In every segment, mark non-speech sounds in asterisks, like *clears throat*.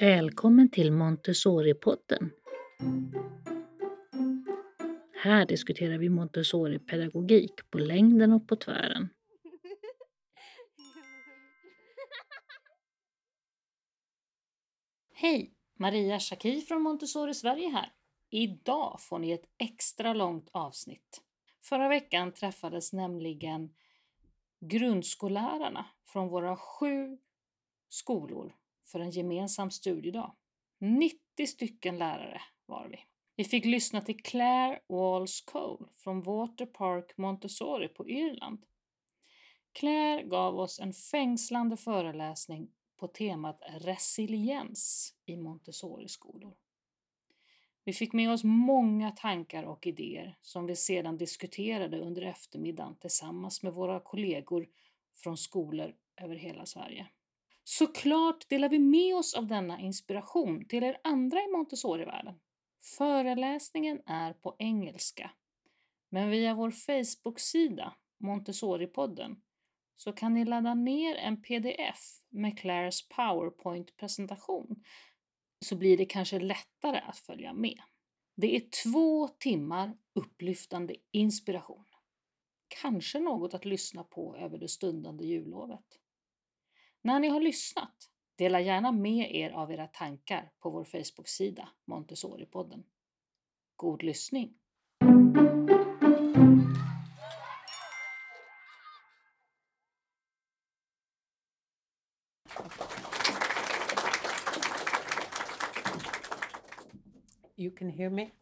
Välkommen till Montessori-podden. Här diskuterar vi Montessori-pedagogik på längden och på tvären. *laughs* Hej! Maria Schacki från Montessori Sverige här. Idag får ni ett extra långt avsnitt. Förra veckan träffades nämligen grundskollärarna från våra sju skolor för en gemensam studiedag. 90 stycken lärare var vi. Vi fick lyssna till Claire Walls Cole från Water Park Montessori på Irland. Claire gav oss en fängslande föreläsning på temat resiliens i Montessori-skolor. Vi fick med oss många tankar och idéer som vi sedan diskuterade under eftermiddagen tillsammans med våra kollegor från skolor över hela Sverige. Såklart delar vi med oss av denna inspiration till er andra i Montessori-världen. Föreläsningen är på engelska, men via vår Facebook-sida Montessori-podden så kan ni ladda ner en pdf med Claires powerpoint-presentation så blir det kanske lättare att följa med. Det är två timmar upplyftande inspiration. Kanske något att lyssna på över det stundande jullovet. När ni har lyssnat, dela gärna med er av era tankar på vår Facebook-sida Montessori-podden. God lyssning! You can hear me?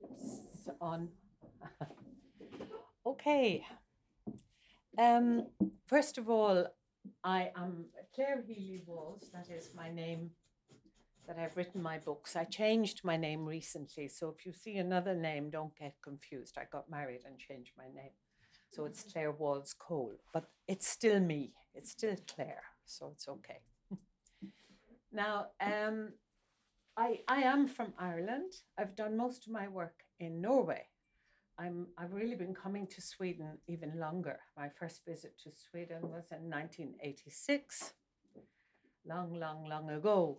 It's on. *laughs* okay. Um, first of all, I am Claire Healy Walls. That is my name that I've written my books. I changed my name recently, so if you see another name, don't get confused. I got married and changed my name. So it's Claire Walls Cole, but it's still me. It's still Claire, so it's okay. *laughs* now, um, I, I am from Ireland. I've done most of my work in Norway. I'm, I've really been coming to Sweden even longer. My first visit to Sweden was in 1986, long, long, long ago.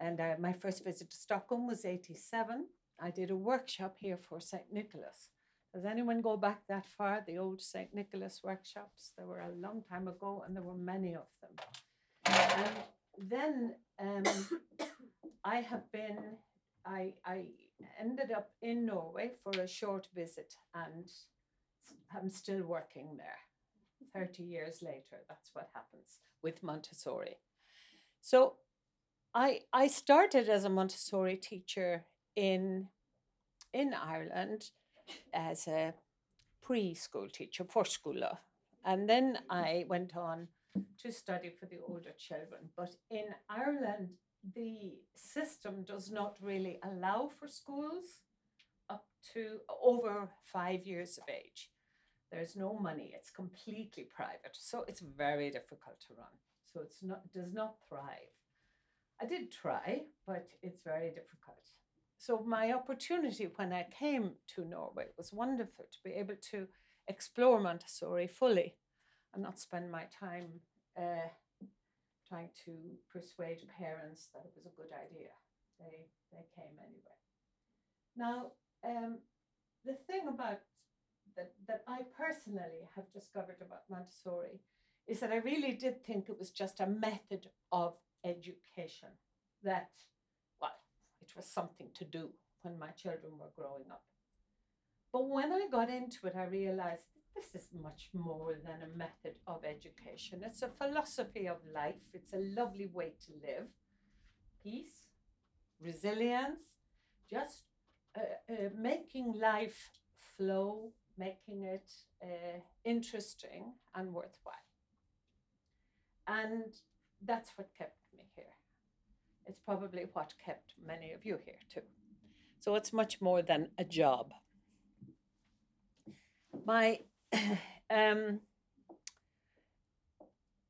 And uh, my first visit to Stockholm was 87. I did a workshop here for St. Nicholas. Does anyone go back that far? The old St. Nicholas workshops? There were a long time ago, and there were many of them. And then um, *coughs* I have been, I, I ended up in Norway for a short visit and I'm still working there. 30 years later, that's what happens with Montessori. So I, I started as a Montessori teacher in, in Ireland as a preschool teacher, förskola. And then I went on to study for the older children. But in Ireland, the system does not really allow for schools up to over five years of age. There's no money, it's completely private. So it's very difficult to run. So it's not does not thrive. I did try, but it's very difficult. So my opportunity when I came to Norway was wonderful to be able to explore Montessori fully and not spend my time uh, trying to persuade parents that it was a good idea. They they came anyway. Now, um, the thing about that that I personally have discovered about Montessori is that I really did think it was just a method of education. That well, it was something to do when my children were growing up. But when I got into it, I realized this is much more than a method of education. It's a philosophy of life. It's a lovely way to live. Peace, resilience, just uh, uh, making life flow, making it uh, interesting and worthwhile. And that's what kept me here. It's probably what kept many of you here too. So it's much more than a job. My *coughs* um,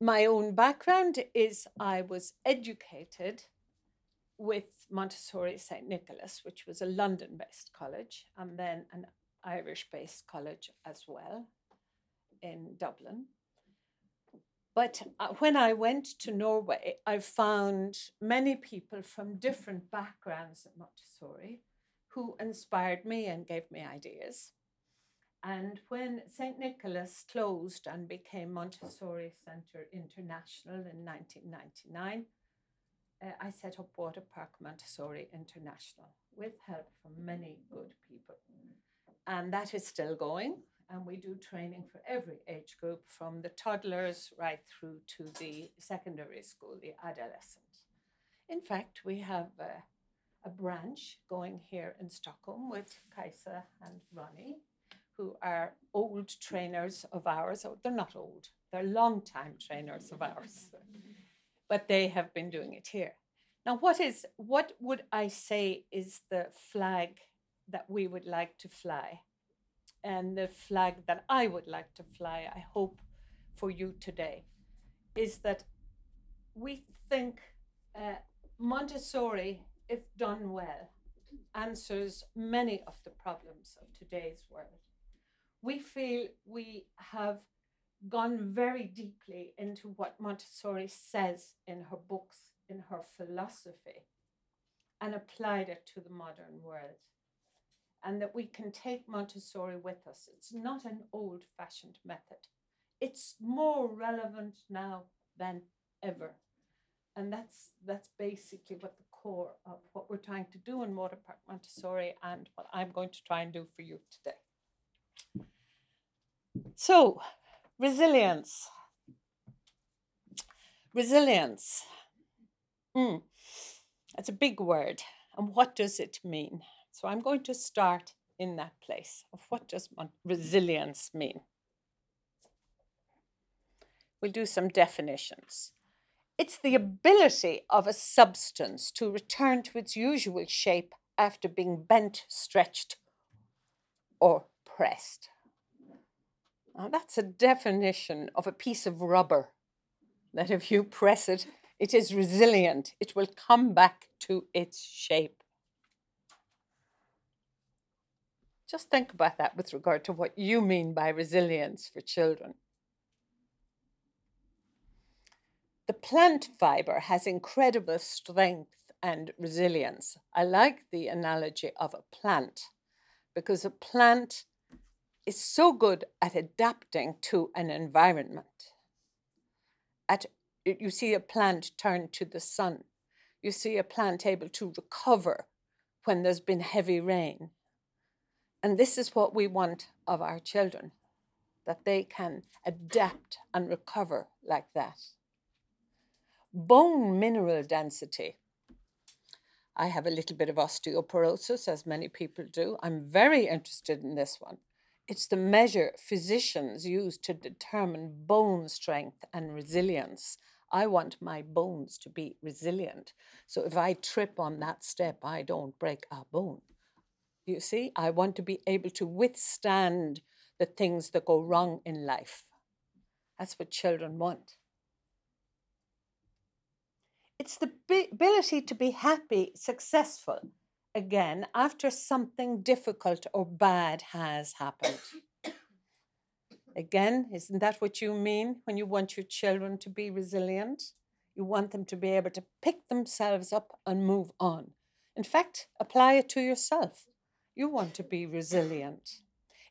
my own background is I was educated with Montessori St. Nicholas, which was a London based college, and then an Irish based college as well in Dublin. But uh, when I went to Norway, I found many people from different backgrounds at Montessori who inspired me and gave me ideas. And when St. Nicholas closed and became Montessori Centre International in 1999, uh, I set up Water Park Montessori International with help from many good people. And that is still going. And we do training for every age group from the toddlers right through to the secondary school, the adolescent. In fact, we have uh, a branch going here in Stockholm with Kaisa and Ronnie, who are old trainers of ours. Oh, they're not old, they're long-time trainers of ours, *laughs* but they have been doing it here. Now, what is what would I say is the flag that we would like to fly? And the flag that I would like to fly, I hope for you today, is that we think uh, Montessori, if done well, answers many of the problems of today's world. We feel we have gone very deeply into what Montessori says in her books, in her philosophy, and applied it to the modern world and that we can take Montessori with us. It's not an old fashioned method, it's more relevant now than ever. And that's, that's basically what the core of what we're trying to do in Water Park Montessori and what I'm going to try and do for you today. So, resilience. Resilience. Mm. That's a big word. And what does it mean? So I'm going to start in that place of what does resilience mean? We'll do some definitions. It's the ability of a substance to return to its usual shape after being bent, stretched, or pressed. Now, that's a definition of a piece of rubber that if you press it, it is resilient. It will come back to its shape. Just think about that with regard to what you mean by resilience for children. The plant fiber has incredible strength and resilience. I like the analogy of a plant because a plant is so good at adapting to an environment. At, you see a plant turn to the sun. You see a plant able to recover when there's been heavy rain. And this is what we want of our children that they can adapt and recover like that. Bone mineral density. I have a little bit of osteoporosis, as many people do. I'm very interested in this one. It's the measure physicians use to determine bone strength and resilience. I want my bones to be resilient. So if I trip on that step, I don't break a bone. You see, I want to be able to withstand the things that go wrong in life. That's what children want. It's the ability to be happy, successful again after something difficult or bad has happened. Again, isn't that what you mean when you want your children to be resilient? You want them to be able to pick themselves up and move on. In fact, apply it to yourself. You want to be resilient.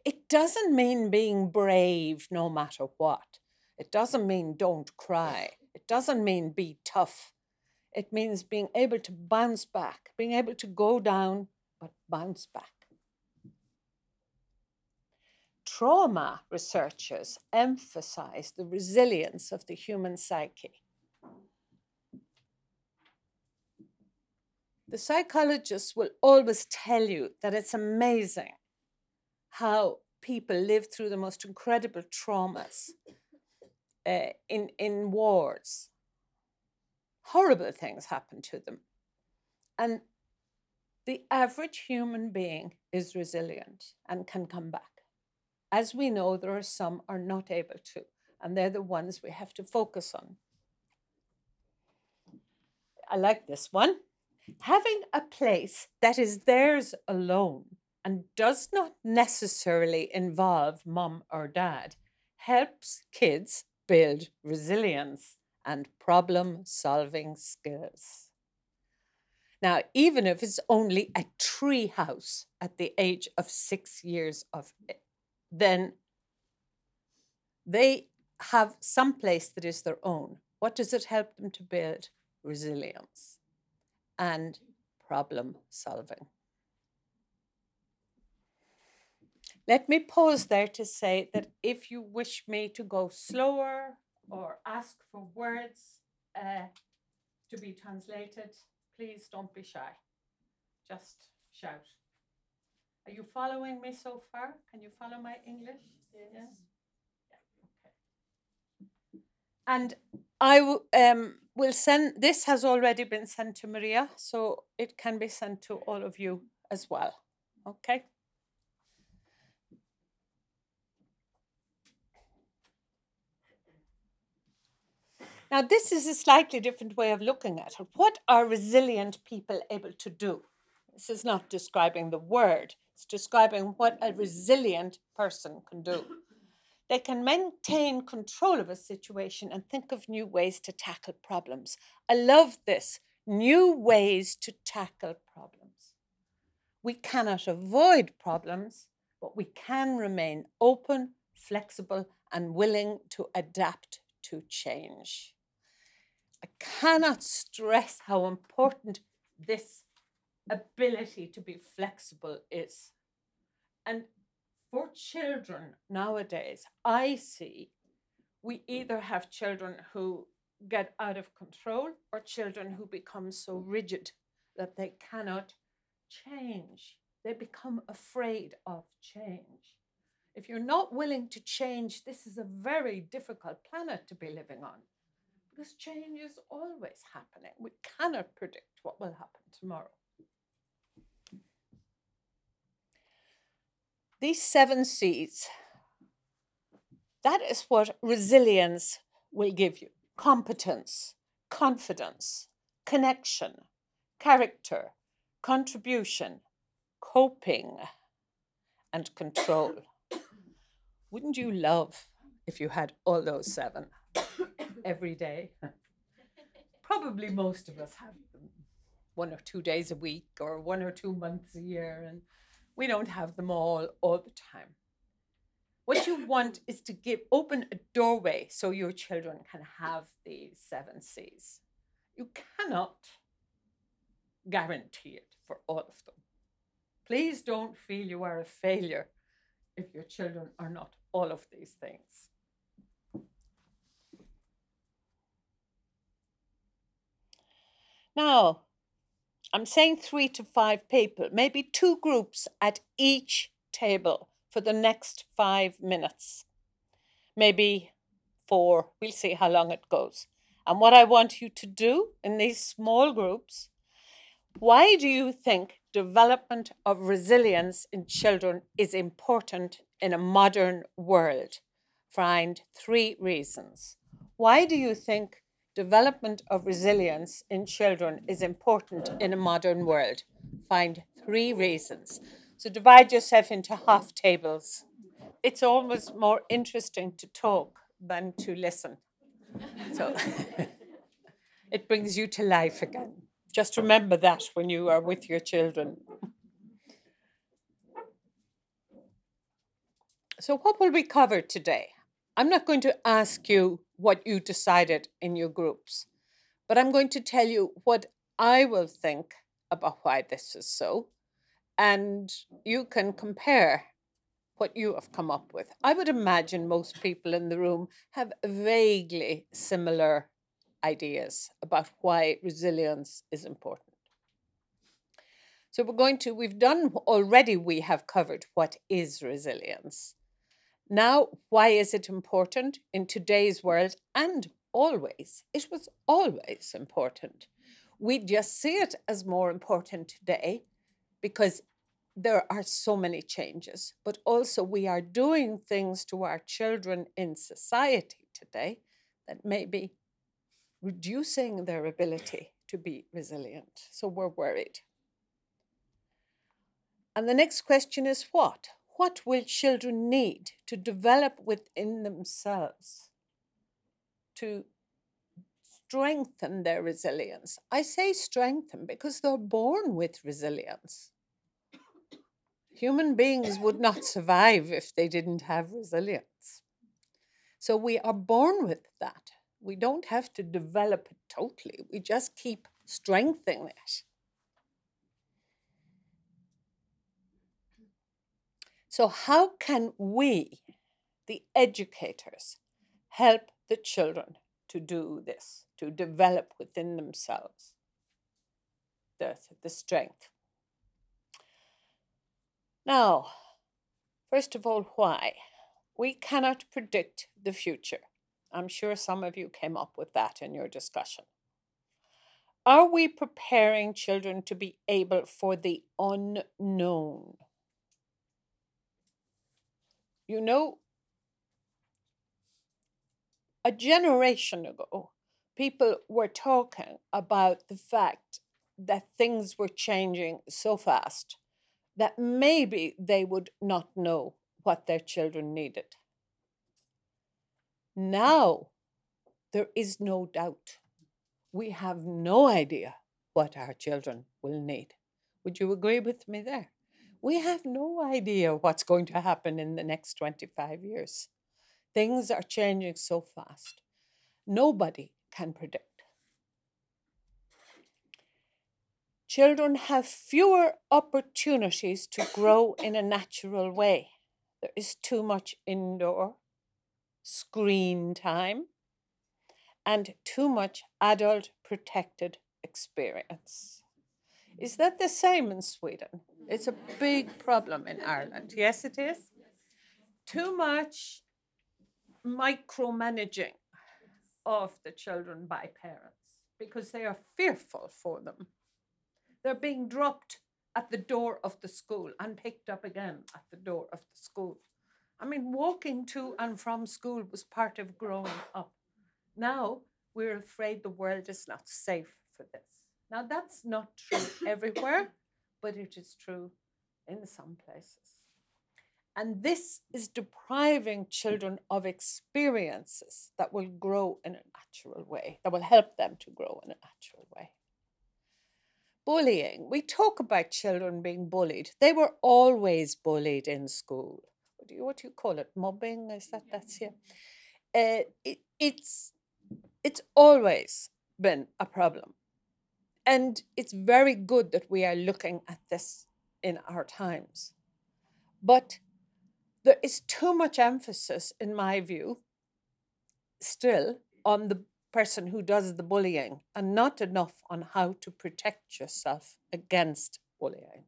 It doesn't mean being brave no matter what. It doesn't mean don't cry. It doesn't mean be tough. It means being able to bounce back, being able to go down, but bounce back. Trauma researchers emphasize the resilience of the human psyche. The psychologists will always tell you that it's amazing how people live through the most incredible traumas uh, in, in wars. Horrible things happen to them. And the average human being is resilient and can come back. As we know, there are some are not able to, and they're the ones we have to focus on. I like this one. Having a place that is theirs alone and does not necessarily involve mum or dad helps kids build resilience and problem solving skills. Now, even if it's only a tree house at the age of six years of then they have some place that is their own. What does it help them to build? Resilience and problem solving. Let me pause there to say that if you wish me to go slower or ask for words uh, to be translated, please don't be shy. Just shout. Are you following me so far? Can you follow my English? Yes. Yeah? Okay. And I w- um, will send, this has already been sent to Maria, so it can be sent to all of you as well. Okay? Now, this is a slightly different way of looking at it. What are resilient people able to do? This is not describing the word, it's describing what a resilient person can do. They can maintain control of a situation and think of new ways to tackle problems. I love this new ways to tackle problems. We cannot avoid problems, but we can remain open, flexible, and willing to adapt to change. I cannot stress how important this ability to be flexible is. And for children nowadays, I see we either have children who get out of control or children who become so rigid that they cannot change. They become afraid of change. If you're not willing to change, this is a very difficult planet to be living on because change is always happening. We cannot predict what will happen tomorrow. These seven C's, that is what resilience will give you competence, confidence, connection, character, contribution, coping, and control. *coughs* Wouldn't you love if you had all those seven? Every day. Probably most of us have them one or two days a week or one or two months a year, and we don't have them all all the time. What you *coughs* want is to give open a doorway so your children can have these seven C's. You cannot guarantee it for all of them. Please don't feel you are a failure if your children are not all of these things. Now, I'm saying three to five people, maybe two groups at each table for the next five minutes. Maybe four. We'll see how long it goes. And what I want you to do in these small groups, why do you think development of resilience in children is important in a modern world? Find three reasons. Why do you think development of resilience in children is important in a modern world. Find three reasons. So divide yourself into half tables. It's almost more interesting to talk than to listen. So *laughs* it brings you to life again. Just remember that when you are with your children. So, what will we cover today? I'm not going to ask you what you decided in your groups. But I'm going to tell you what I will think about why this is so. And you can compare what you have come up with. I would imagine most people in the room have vaguely similar ideas about why resilience is important. So we're going to, we've done already, we have covered what is resilience. Now, why is it important in today's world and always? It was always important. We just see it as more important today because there are so many changes, but also we are doing things to our children in society today that may be reducing their ability to be resilient. So we're worried. And the next question is what? What will children need to develop within themselves to strengthen their resilience. I say strengthen because they're born with resilience. Human beings would not survive if they didn't have resilience. So we are born with that. We don't have to develop it totally, we just keep strengthening it. So, how can we, the educators, help the children to do this, to develop within themselves the, the strength? Now, first of all, why? We cannot predict the future. I'm sure some of you came up with that in your discussion. Are we preparing children to be able for the unknown? You know, a generation ago, people were talking about the fact that things were changing so fast that maybe they would not know what their children needed. Now, there is no doubt. We have no idea what our children will need. Would you agree with me there? We have no idea what's going to happen in the next 25 years. Things are changing so fast. Nobody can predict. Children have fewer opportunities to grow in a natural way. There is too much indoor screen time and too much adult protected experience. Is that the same in Sweden? It's a big problem in Ireland. Yes, it is. Too much micromanaging of the children by parents because they are fearful for them. They're being dropped at the door of the school and picked up again at the door of the school. I mean, walking to and from school was part of growing up. Now we're afraid the world is not safe for this. Now, that's not true *coughs* everywhere, but it is true in some places. And this is depriving children of experiences that will grow in a natural way, that will help them to grow in a natural way. Bullying. We talk about children being bullied. They were always bullied in school. What do you, what do you call it? Mobbing? Is that that's here? Uh, it, it's it's always been a problem. And it's very good that we are looking at this in our times. But there is too much emphasis, in my view, still on the person who does the bullying and not enough on how to protect yourself against bullying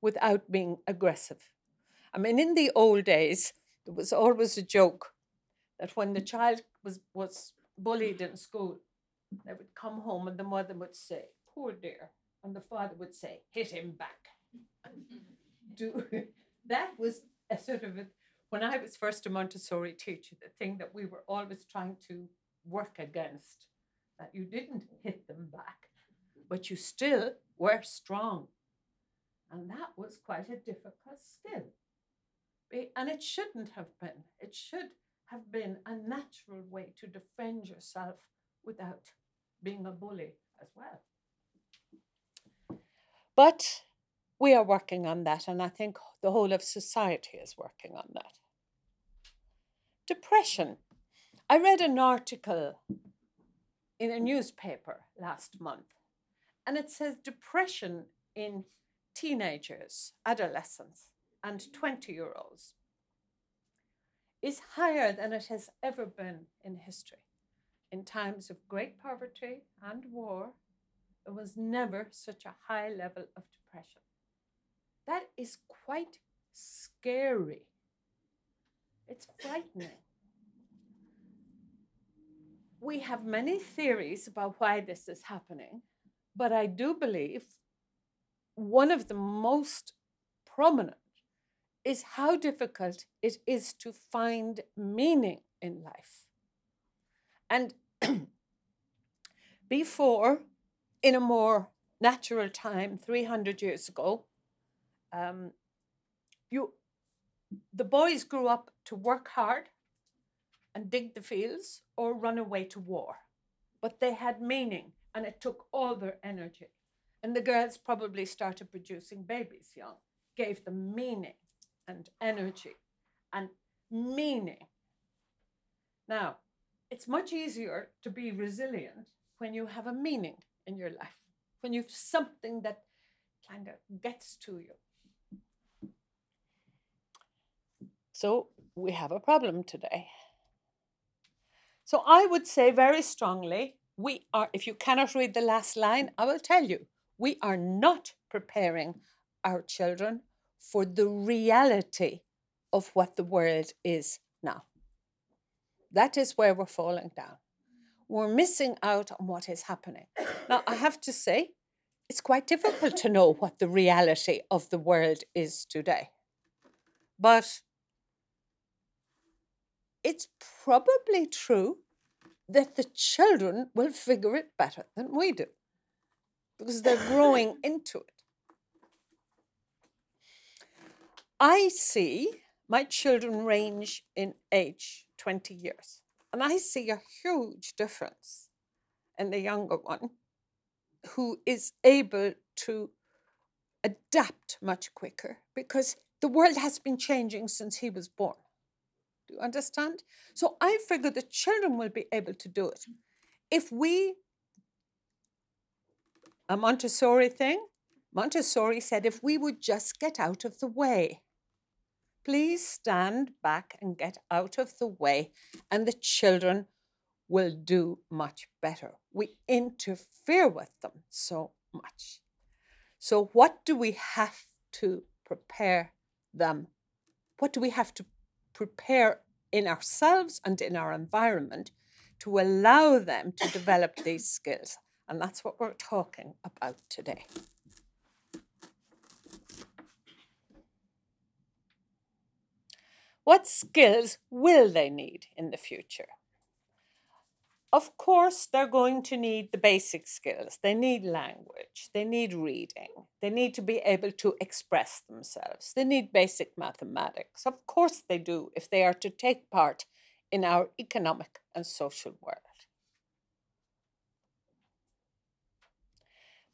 without being aggressive. I mean, in the old days, there was always a joke that when the child was, was bullied in school, they would come home and the mother would say, Poor dear. And the father would say, Hit him back. *laughs* Do that was a sort of a, when I was first a Montessori teacher, the thing that we were always trying to work against, that you didn't hit them back, but you still were strong. And that was quite a difficult skill. And it shouldn't have been. It should have been a natural way to defend yourself without being a bully as well. But we are working on that, and I think the whole of society is working on that. Depression. I read an article in a newspaper last month, and it says depression in teenagers, adolescents, and 20 year olds is higher than it has ever been in history. In times of great poverty and war, there was never such a high level of depression. That is quite scary. It's frightening. We have many theories about why this is happening, but I do believe one of the most prominent is how difficult it is to find meaning in life. And *clears throat* before, in a more natural time, 300 years ago, um, you, the boys grew up to work hard and dig the fields or run away to war. But they had meaning and it took all their energy. And the girls probably started producing babies young, gave them meaning and energy and meaning. Now, it's much easier to be resilient when you have a meaning in your life, when you've something that kind of gets to you. So we have a problem today. So I would say very strongly we are, if you cannot read the last line, I will tell you, we are not preparing our children for the reality of what the world is now. That is where we're falling down. We're missing out on what is happening. *coughs* Now, I have to say, it's quite difficult to know what the reality of the world is today. But it's probably true that the children will figure it better than we do because they're *coughs* growing into it. I see my children range in age 20 years, and I see a huge difference in the younger one who is able to adapt much quicker because the world has been changing since he was born. Do you understand? So I figure the children will be able to do it. If we, a Montessori thing, Montessori said if we would just get out of the way, please stand back and get out of the way, and the children will do much better. We interfere with them so much. So, what do we have to prepare them? What do we have to prepare in ourselves and in our environment to allow them to develop these skills. And that's what we're talking about today. What skills will they need in the future? Of course, they're going to need the basic skills. They need language, they need reading, they need to be able to express themselves, they need basic mathematics. Of course, they do if they are to take part in our economic and social world.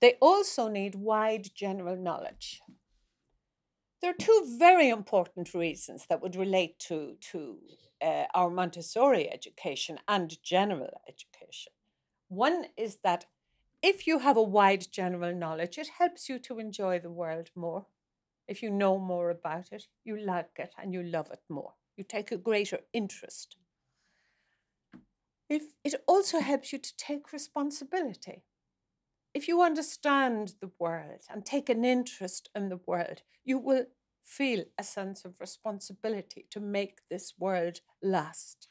They also need wide general knowledge. There are two very important reasons that would relate to, to uh, our Montessori education and general education. One is that if you have a wide general knowledge, it helps you to enjoy the world more. If you know more about it, you like it and you love it more. You take a greater interest. If it also helps you to take responsibility. If you understand the world and take an interest in the world, you will feel a sense of responsibility to make this world last.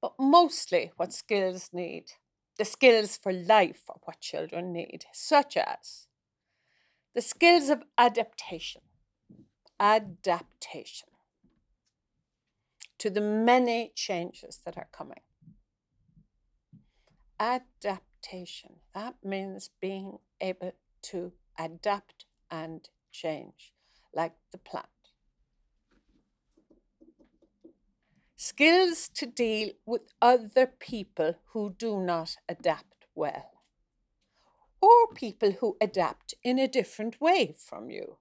But mostly, what skills need, the skills for life are what children need, such as the skills of adaptation, adaptation to the many changes that are coming. Adaptation. That means being able to adapt and change, like the plant. Skills to deal with other people who do not adapt well, or people who adapt in a different way from you.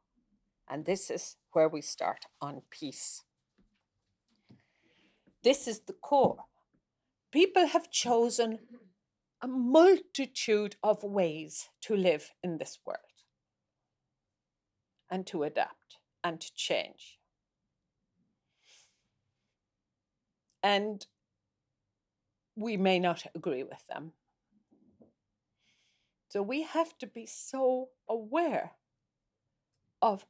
And this is where we start on peace. This is the core. People have chosen a multitude of ways to live in this world and to adapt and to change. And we may not agree with them. So we have to be so aware of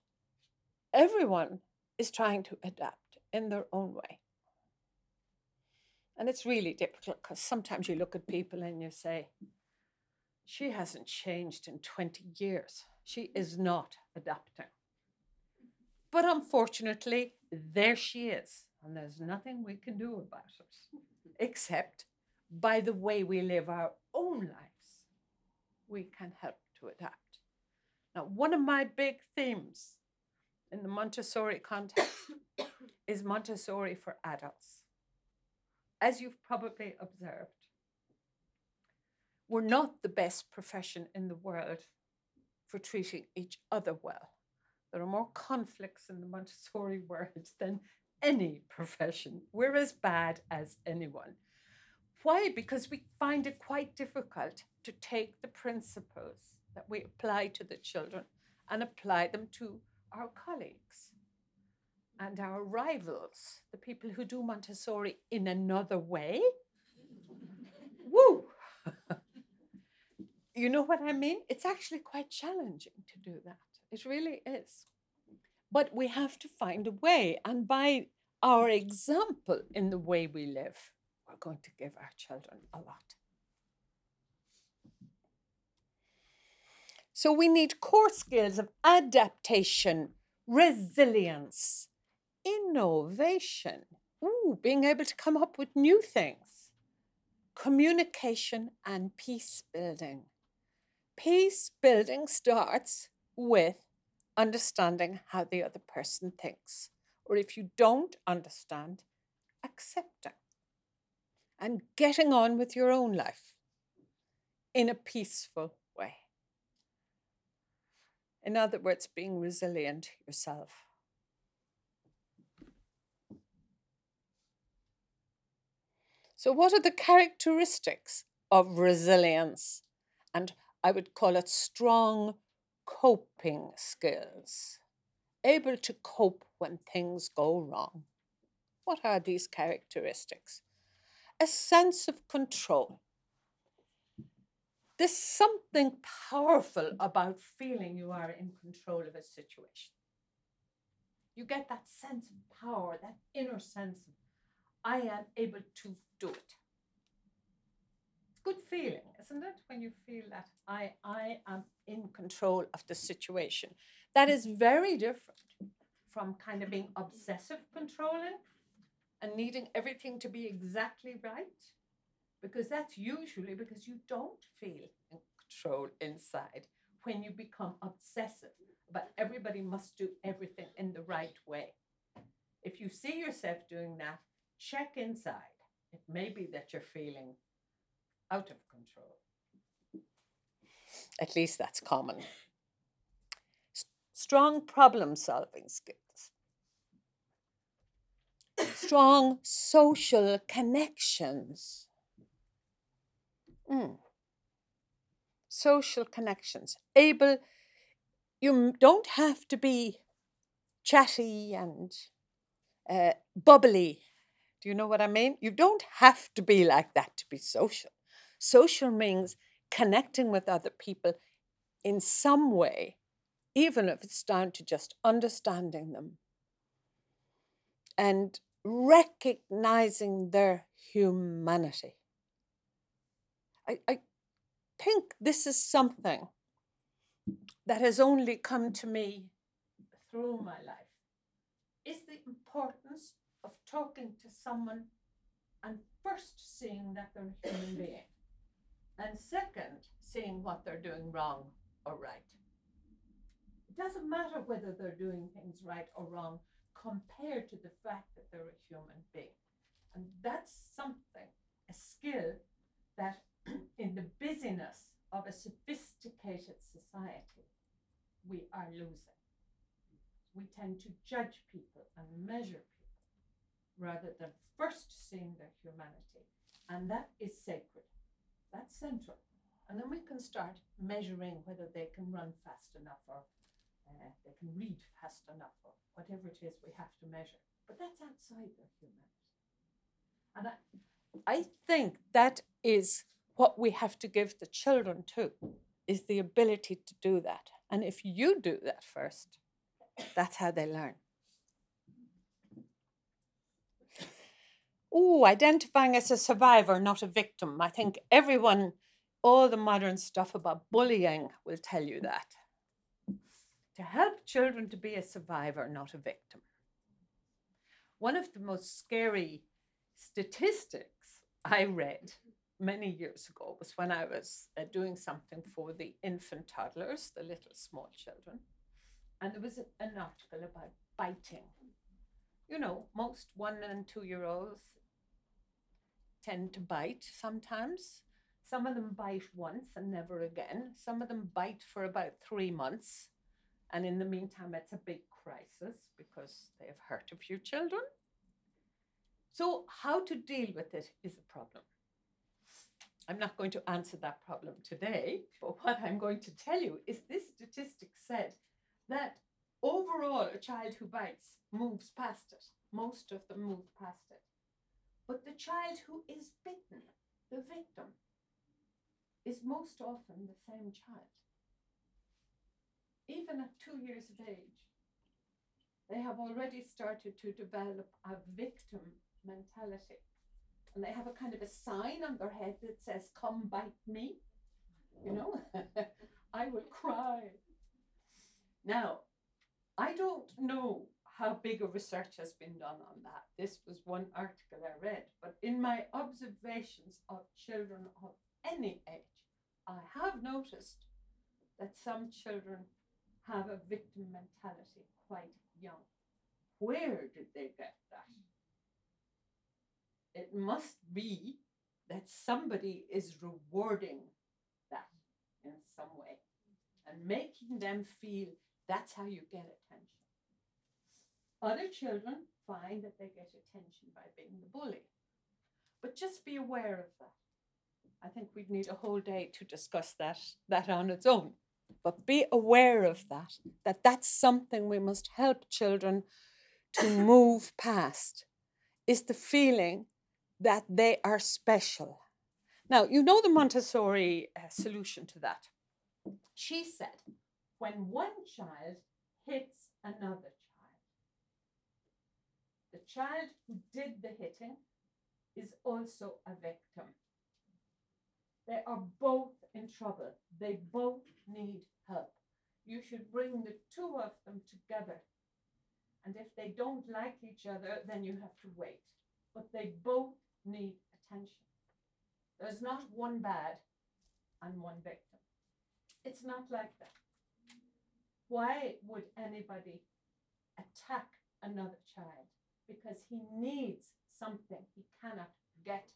everyone is trying to adapt in their own way. And it's really difficult because sometimes you look at people and you say, she hasn't changed in 20 years. She is not adapting. But unfortunately, there she is. And there's nothing we can do about it except by the way we live our own lives, we can help to adapt. Now, one of my big themes in the Montessori context is Montessori for adults. As you've probably observed, we're not the best profession in the world for treating each other well. There are more conflicts in the Montessori *laughs* world than any profession. We're as bad as anyone. Why? Because we find it quite difficult to take the principles that we apply to the children and apply them to our colleagues and our rivals, the people who do Montessori in another way. Woo! *laughs* you know what I mean? It's actually quite challenging to do that. It really is. But we have to find a way, and by our example in the way we live, we're going to give our children a lot. So we need core skills of adaptation, resilience, innovation, ooh, being able to come up with new things, communication, and peace building. Peace building starts with understanding how the other person thinks, or if you don't understand, accepting and getting on with your own life in a peaceful way. In other words, being resilient yourself. So, what are the characteristics of resilience? And I would call it strong coping skills, able to cope when things go wrong. What are these characteristics? A sense of control. There's something powerful about feeling you are in control of a situation. You get that sense of power, that inner sense of, I am able to do it. Good feeling, isn't it? When you feel that I, I am in control of the situation. That is very different from kind of being obsessive controlling and needing everything to be exactly right because that's usually because you don't feel in control inside when you become obsessive but everybody must do everything in the right way if you see yourself doing that check inside it may be that you're feeling out of control at least that's common S- strong problem solving skills strong social connections Mm. Social connections. Able, you don't have to be chatty and uh, bubbly. Do you know what I mean? You don't have to be like that to be social. Social means connecting with other people in some way, even if it's down to just understanding them and recognizing their humanity. I, I think this is something that has only come to me through my life is the importance talking to someone and first seeing that they're a human *coughs* being and second seeing what they're doing wrong or right it doesn't matter whether they're doing things right or wrong compared to the fact that they're a human being and that's something a skill that *clears throat* in the busyness of a sophisticated society, we are losing. We tend to judge people and measure people rather than first seeing their humanity. And that is sacred. That's central. And then we can start measuring whether they can run fast enough or uh, they can read fast enough or whatever it is we have to measure. But that's outside their humanity. And I, I think that is what we have to give the children too is the ability to do that. And if you do that first, that's how they learn. Oh, identifying as a survivor, not a victim. I think everyone, all the modern stuff about bullying will tell you that. To help children to be a survivor, not a victim. One of the most scary statistics I read many years ago was when I was uh, doing something for the infant toddlers, the little small children. and there was an article about biting. You know, most one and two year olds tend to bite sometimes. Some of them bite once and never again. Some of them bite for about three months. And in the meantime, it's a big crisis because they have hurt a few children. So, how to deal with it is a problem. I'm not going to answer that problem today, but what I'm going to tell you is this statistic said that overall, a child who bites moves past it. Most of them move past. But the child who is bitten, the victim, is most often the same child. Even at two years of age, they have already started to develop a victim mentality. And they have a kind of a sign on their head that says, Come bite me. You know, *laughs* I will cry. Now, I don't know how big a research has been done on that. This was one article I read, but in my observations of children of any age, I have noticed that some children have a victim mentality quite young. Where did they get that? It must be that somebody is rewarding that in some way and making them feel that's how you get attention. Other children find that they get attention by being the bully. But just be aware of that. I think we'd need a whole day to discuss that, that on its own. But be aware of that, that that's something we must help children to *laughs* move past, is the feeling that they are special. Now, you know the Montessori uh, solution to that. She said, when one child hits another the child who did the hitting is also a victim. They are both in trouble. They both need help. You should bring the two of them together. And if they don't like each other, then you have to wait. But they both need attention. There's not one bad and one victim. It's not like that. Why would anybody attack another child? Because he needs something he cannot get.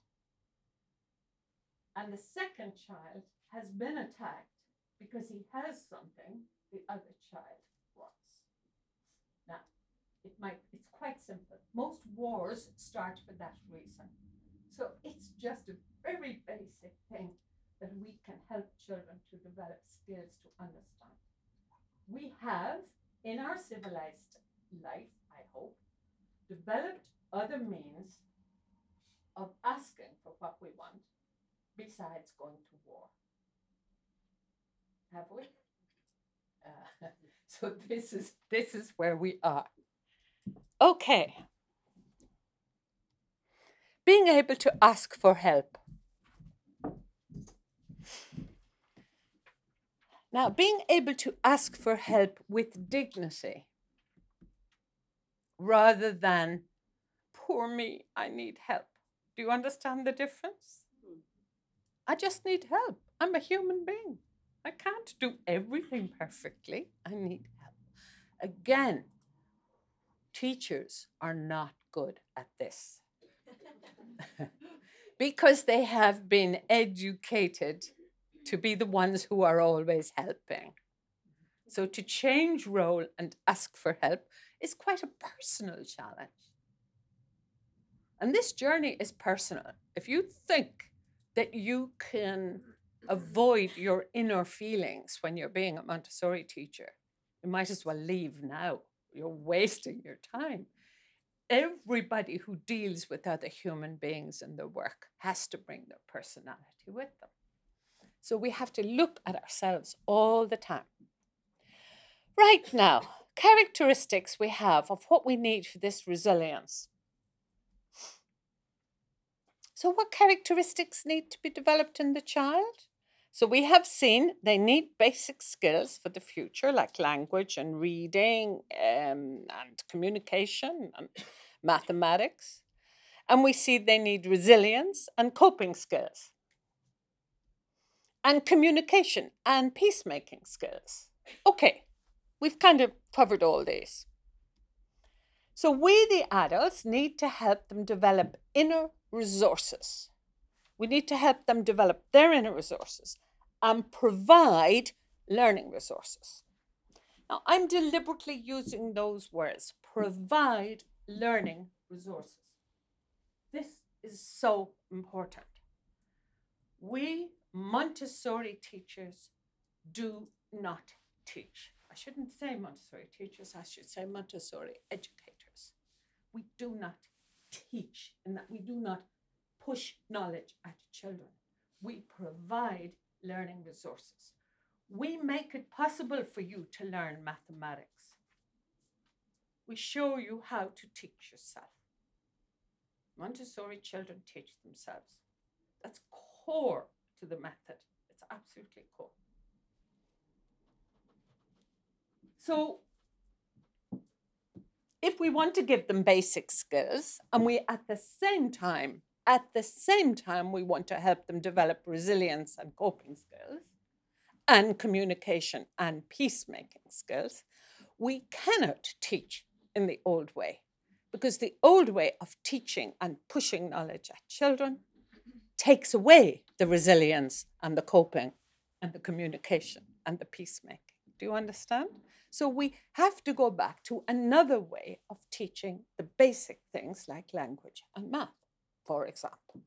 And the second child has been attacked because he has something the other child wants. Now, it might it's quite simple. Most wars start for that reason. So it's just a very basic thing that we can help children to develop skills to understand. We have, in our civilized life, I hope, developed other means of asking for what we want besides going to war. Have we? *laughs* Uh, *laughs* so this is this is where we are. Okay. Being able to ask for help. Now, being able to ask for help with dignity rather than, poor me, I need help. Do you understand the difference? Hmm. I just need help. I'm a human being. I can't do everything perfectly. I need help. Again, teachers are not good at this *laughs* because they have been educated to be the ones who are always helping. So to change role and ask for help is quite a personal challenge. And this journey is personal. If you think that you can avoid your inner feelings when you're being a Montessori teacher, you might as well leave now. You're wasting your time. Everybody who deals with other human beings in their work has to bring their personality with them. So we have to look at ourselves all the time. Right now, characteristics we have of what we need for this resilience. So, what characteristics need to be developed in the child? So, we have seen they need basic skills for the future, like language and reading um, and communication and *coughs* mathematics. And we see they need resilience and coping skills and communication and peacemaking skills. Okay, we've kind of covered all these. So we, the adults, need to help them develop inner resources. We need to help them develop their inner resources and provide learning resources. Now, I'm deliberately using those words provide learning resources. This is so important. We Montessori teachers do not teach. I shouldn't say Montessori teachers, I should say Montessori educators. We do not teach in that we do not push knowledge at children. We provide learning resources. We make it possible for you to learn mathematics. We show you how to teach yourself. Montessori children teach themselves. That's core to the method. It's absolutely core. So, if we want to give them basic skills and we at the same time, at the same time, we want to help them develop resilience and coping skills and communication and peacemaking skills, we cannot teach in the old way because the old way of teaching and pushing knowledge at children takes away the resilience and the coping and the communication and the peacemaking. Do you understand? So we have to go back to another way of teaching the basic things like language and math, for example.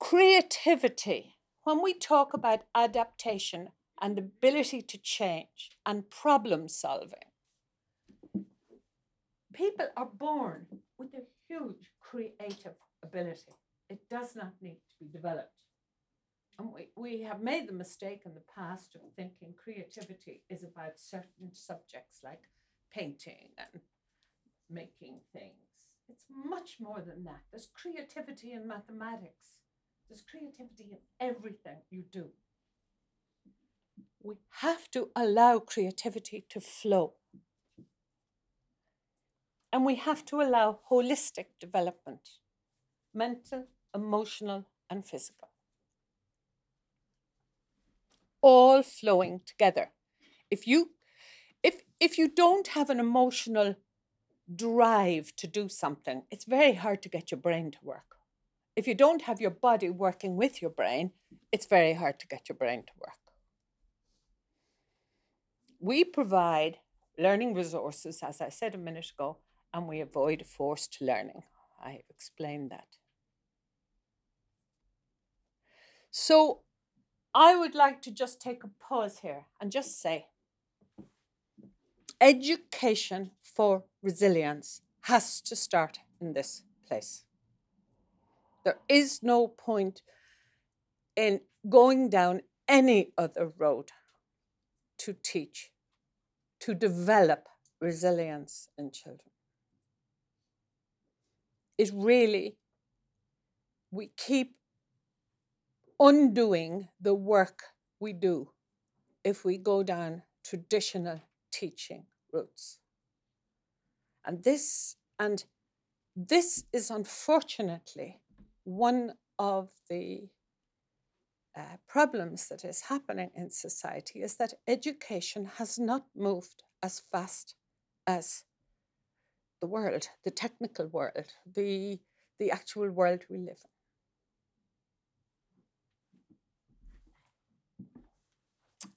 Creativity. When we talk about adaptation and ability to change and problem solving, people are born with a huge creative ability. It does not need to be developed. And we, we have made the mistake in the past of thinking creativity is about certain subjects like painting and making things. It's much more than that. There's creativity in mathematics, there's creativity in everything you do. We have to allow creativity to flow. And we have to allow holistic development mental, emotional, and physical all flowing together. If you if if you don't have an emotional drive to do something, it's very hard to get your brain to work. If you don't have your body working with your brain, it's very hard to get your brain to work. We provide learning resources, as I said a minute ago, and we avoid forced learning. I explained that. So I would like to just take a pause here and just say education for resilience has to start in this place. There is no point in going down any other road to teach, to develop resilience in children. It really, we keep undoing the work we do if we go down traditional teaching routes. And this and this is unfortunately one of the uh, problems that is happening in society is that education has not moved as fast as the world, the technical world, the, the actual world we live in.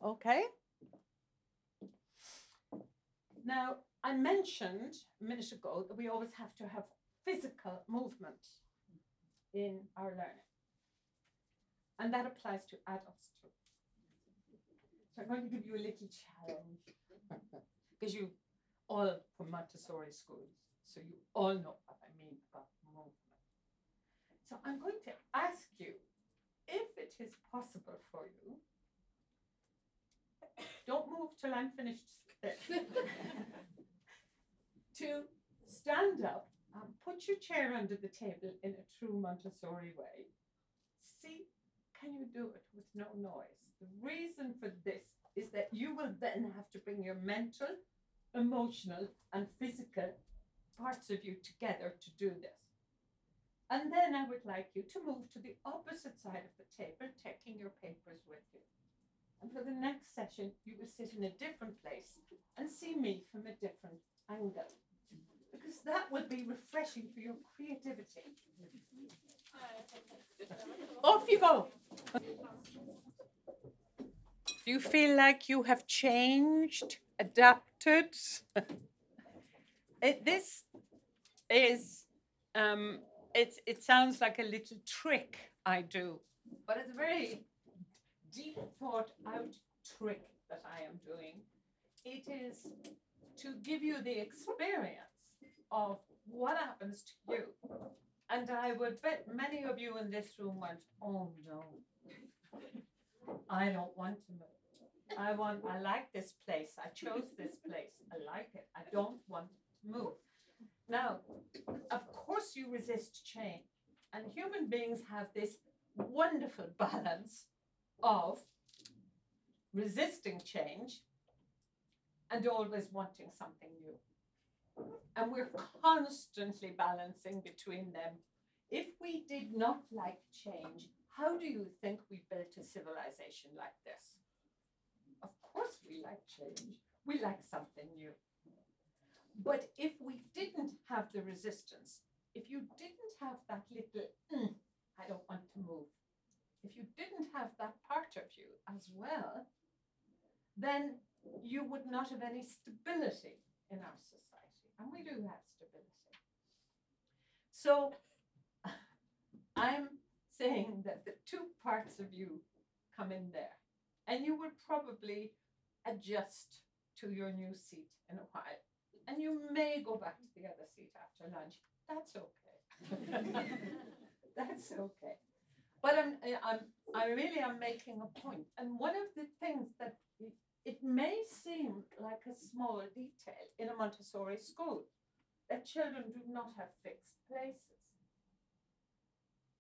Okay. Now, I mentioned a minute ago that we always have to have physical movement in our learning. And that applies to adults too. So I'm going to give you a little challenge because you all from Montessori schools, so you all know what I mean about movement. So I'm going to ask you if it is possible for you don't move till I'm finished. to stand up and put your chair under the table in a true Montessori way. See, can you do it with no noise? The reason for this is that you will then have to bring your mental, emotional, and physical parts of you together to do this. And then I would like you to move to the opposite side of the table, taking your papers with you. And for the next session, you will sit in a different place and see me from a different angle. Because that will be refreshing for your creativity. Off you go. Do you feel like you have changed, adapted? it, this is, um, it, it sounds like a little trick I do, but it's very deep thought out trick that I am doing. It is to give you the experience of what happens to you. And I would bet many of you in this room went, oh no, I don't want to move. I want, I like this place. I chose this place. I like it. I don't want to move. Now, of course, you resist change. And human beings have this wonderful *laughs* balance of resisting change and always wanting something new. And we're constantly balancing between them. If we did not like change, how do you think we built a civilization like this? Of course, we like change. We like something new. But if we didn't have the resistance, if you didn't have that little, mm, I don't want to move, if you didn't have that part of you as well, then you would not have any stability in our society. And we do have stability. So *laughs* I'm saying that the two parts of you come in there. And you will probably adjust to your new seat in a while. And you may go back to the other seat after lunch. That's okay. *laughs* That's okay. But I'm, eh, I'm, I really am making a point. And one of the things that it, it may seem like a small detail in a Montessori school that children do not have fixed places.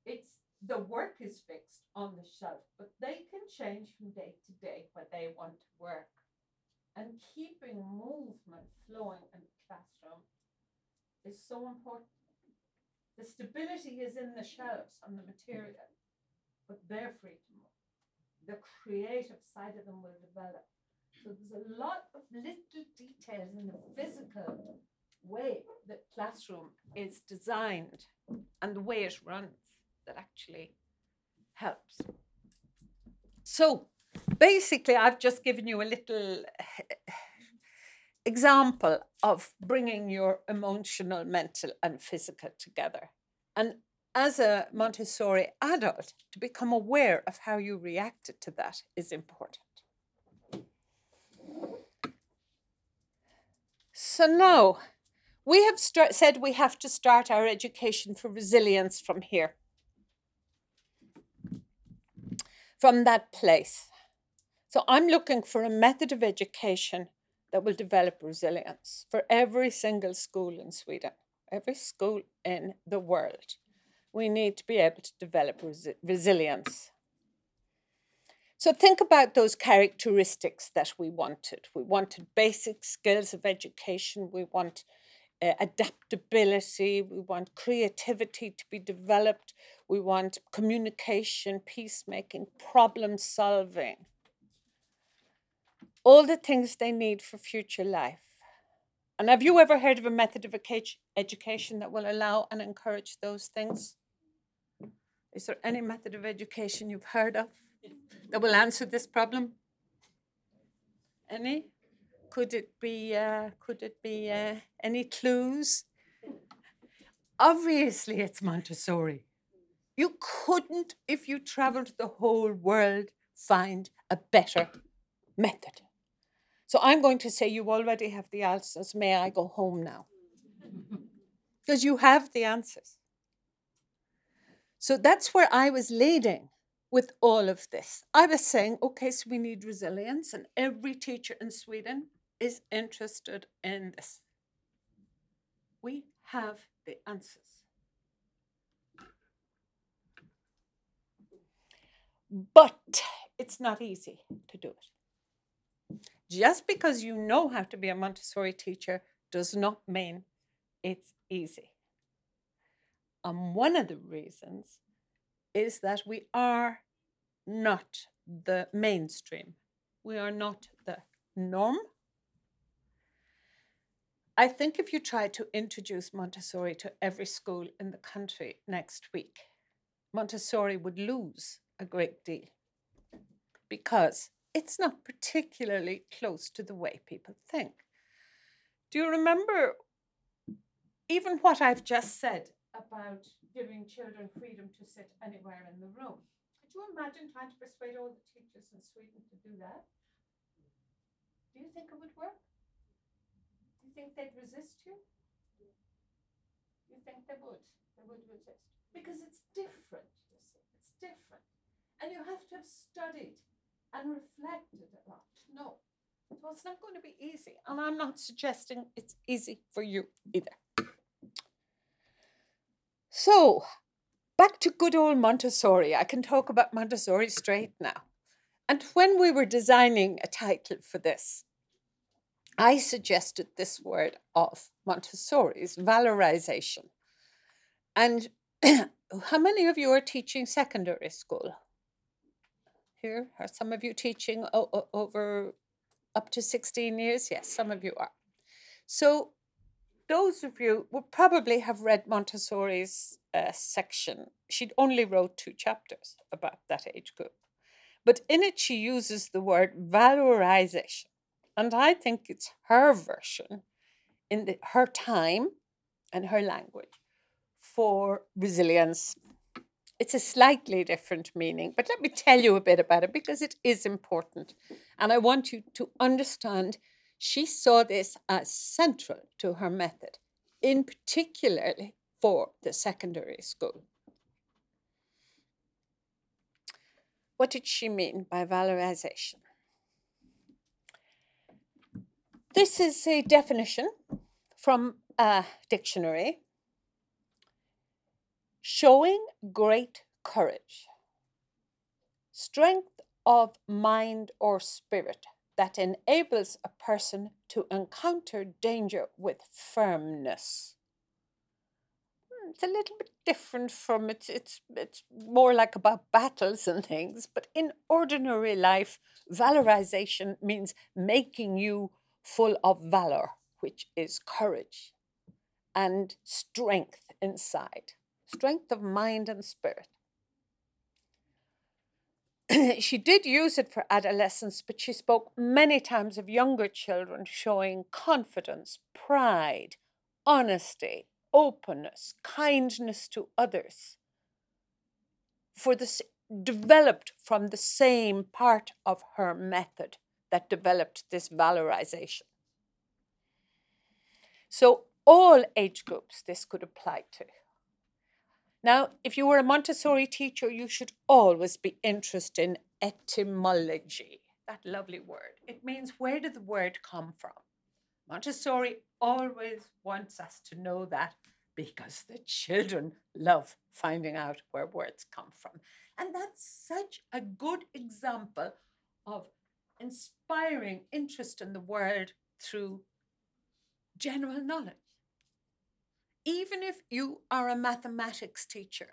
It's the work is fixed on the shelf, but they can change from day to day where they want to work. And keeping movement flowing in the classroom is so important. The stability is in the shelves and the material, but they're free. The creative side of them will develop. So there's a lot of little details in the physical way that classroom is designed and the way it runs that actually helps. So basically, I've just given you a little *laughs* example of bringing your emotional, mental, and physical together. And as a Montessori adult, to become aware of how you reacted to that is important. So now we have start, said we have to start our education for resilience from here. From that place. So I'm looking for a method of education that will develop resilience for every single school in Sweden, every school in the world. We need to be able to develop resi- resilience. So think about those characteristics that we wanted. We wanted basic skills of education. We want uh, adaptability. We want creativity to be developed. We want communication, peacemaking, problem solving. All the things they need for future life. And have you ever heard of a method of education that will allow and encourage those things? Is there any method of education you've heard of that will answer this problem? Any? Could it be? Uh, could it be uh, any clues? Obviously, it's Montessori. You couldn't, if you traveled the whole world, find a better method. So I'm going to say you already have the answers. May I go home now? Because you have the answers. So that's where I was leading with all of this. I was saying, okay, so we need resilience, and every teacher in Sweden is interested in this. We have the answers. But it's not easy to do it. Just because you know how to be a Montessori teacher does not mean it's easy. And one of the reasons is that we are not the mainstream We are not the norm. I think if you try to introduce Montessori to every school in the country next week, Montessori would lose a great deal because it's not particularly close to the way people think. Do you remember even what I've just said about giving children freedom to sit anywhere in the room? Could you imagine trying to persuade all the teachers in Sweden to do that? Do you think it would work? Do you think they'd resist you? You think they would? They would resist because it's different. You see, it's different, and you have to have studied and reflected a lot. No, so it's not going to be easy, and I'm not suggesting it's easy for you either. So, back to good old Montessori. I can talk about Montessori straight now. And when we were designing a title for this, I suggested this word of Montessori's valorization. And *clears throat* how many of you are teaching secondary school? Here, are some of you teaching o- over up to 16 years? Yes, some of you are. So, those of you will probably have read Montessori's uh, section. She only wrote two chapters about that age group. But in it, she uses the word valorization. And I think it's her version in the, her time and her language for resilience. It's a slightly different meaning, but let me tell you a bit about it because it is important. And I want you to understand she saw this as central to her method, in particularly for the secondary school. What did she mean by valorization? This is a definition from a dictionary showing great courage, strength of mind or spirit that enables a person to encounter danger with firmness. Hmm, It's a little bit different from it's it's it's more like about battles and things, but in ordinary life, valorization means making you full of valor, which is courage and strength inside, strength of mind and spirit. *clears throat* she did use it for adolescents, but she spoke many times of younger children showing confidence, pride, honesty, openness, kindness to others. For this developed from the same part of her method that developed this valorization. So all age groups this could apply to. Now, if you were a Montessori teacher, you should always be interested in etymology. That lovely word. It means where did the word come from? Montessori always wants us to know that because the children love finding out where words come from. And that's such a good example of inspiring interest in the world through general knowledge even if you are a mathematics teacher.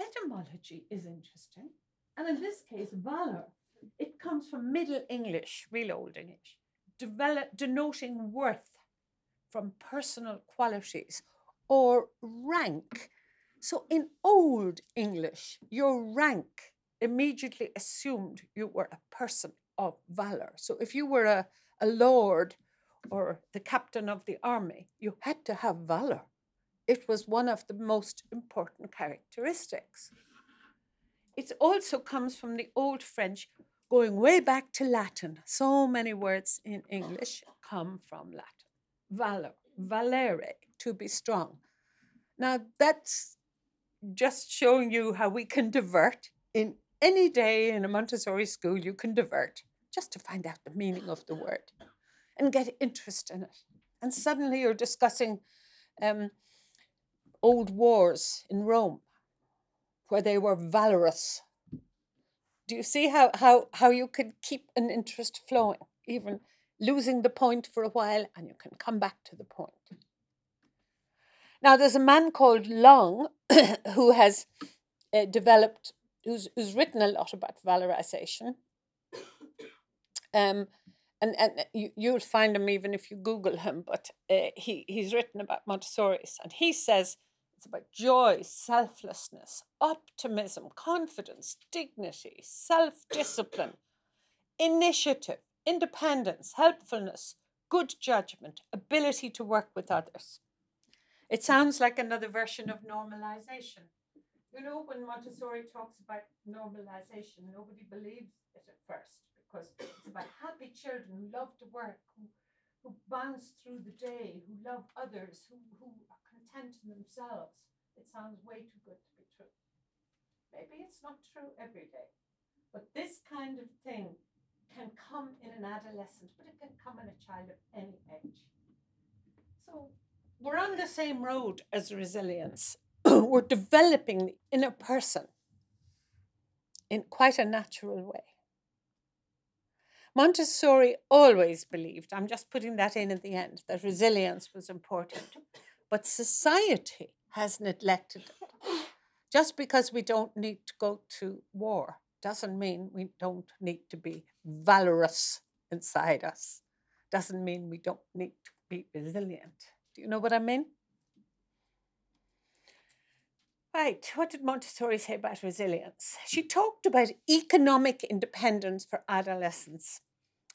Etymology is interesting. And in this case, valor, it comes from Middle English, real Old English, develop, denoting worth from personal qualities or rank. So in Old English, your rank immediately assumed you were a person of valor. So if you were a, a lord or the captain of the army, you had to have valor. It was one of the most important characteristics. It also comes from the Old French, going way back to Latin. So many words in English come from Latin. Valor, valere, to be strong. Now, that's just showing you how we can divert. In any day in a Montessori school, you can divert just to find out the meaning of the word and get interest in it. And suddenly you're discussing um, old wars in Rome where they were valorous. Do you see how, how, how you can keep an interest flowing, even losing the point for a while, and you can come back to the point? Now, there's a man called Long *coughs* who has uh, developed, who's, who's written a lot about valorization. *coughs* Um, and and you, you'll find him even if you Google him. But uh, he he's written about Montessori's, and he says it's about joy, selflessness, optimism, confidence, dignity, self discipline, initiative, independence, helpfulness, good judgment, ability to work with others. It sounds like another version of normalization. You know, when Montessori talks about normalization, nobody believes it at first because it's about happy children who love to work, who, who bounce through the day, who love others, who, who are content in themselves. It sounds way too good to be true. Maybe it's not true every day, but this kind of thing can come in an adolescent, but it can come in a child of any age. So we're on the same road as resilience. *clears throat* we're developing the inner person in quite a natural way. Montessori always believed, I'm just putting that in at the end, that resilience was important. But society has neglected it. Just because we don't need to go to war doesn't mean we don't need to be valorous inside us. Doesn't mean we don't need to be resilient. Do you know what I mean? Right, what did Montessori say about resilience? She talked about economic independence for adolescents.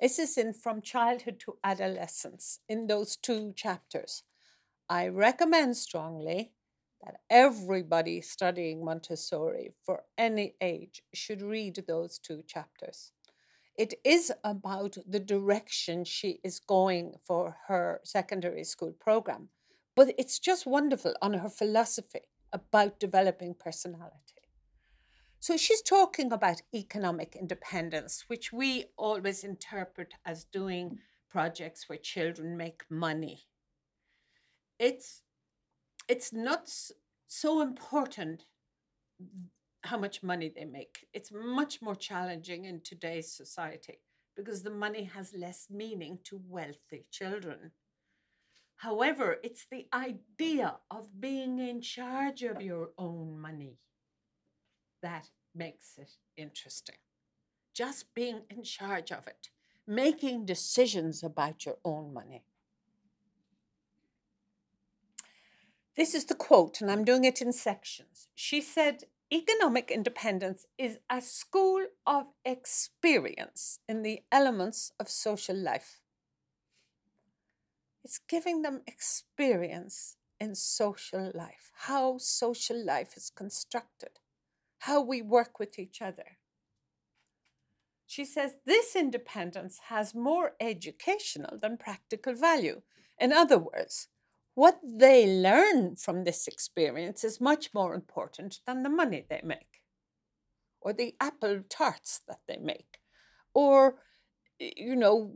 This is in From Childhood to Adolescence in those two chapters. I recommend strongly that everybody studying Montessori for any age should read those two chapters. It is about the direction she is going for her secondary school program, but it's just wonderful on her philosophy about developing personality. So she's talking about economic independence, which we always interpret as doing mm. projects where children make money. It's it's not so important how much money they make. It's much more challenging in today's society because the money has less meaning to wealthy children. However, it's the idea of being in charge of your own money that makes it interesting. Just being in charge of it, making decisions about your own money. This is the quote, and I'm doing it in sections. She said, Economic independence is a school of experience in the elements of social life. It's giving them experience in social life, how social life is constructed, how we work with each other. She says this independence has more educational than practical value. In other words, what they learn from this experience is much more important than the money they make, or the apple tarts that they make, or, you know,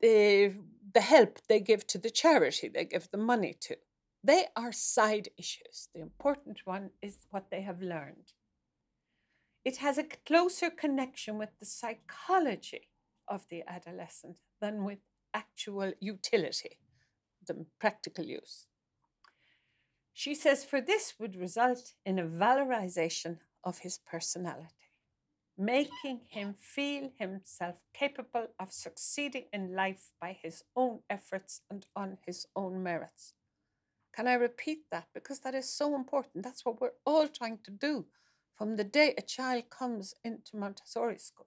the, the help they give to the charity they give the money to. They are side issues. The important one is what they have learned. It has a closer connection with the psychology of the adolescent than with actual utility the practical use. She says, for this would result in a valorization of his personality, making him feel himself capable of succeeding in life by his own efforts and on his own merits. Can I repeat that? Because that is so important. That's what we're all trying to do from the day a child comes into Montessori school,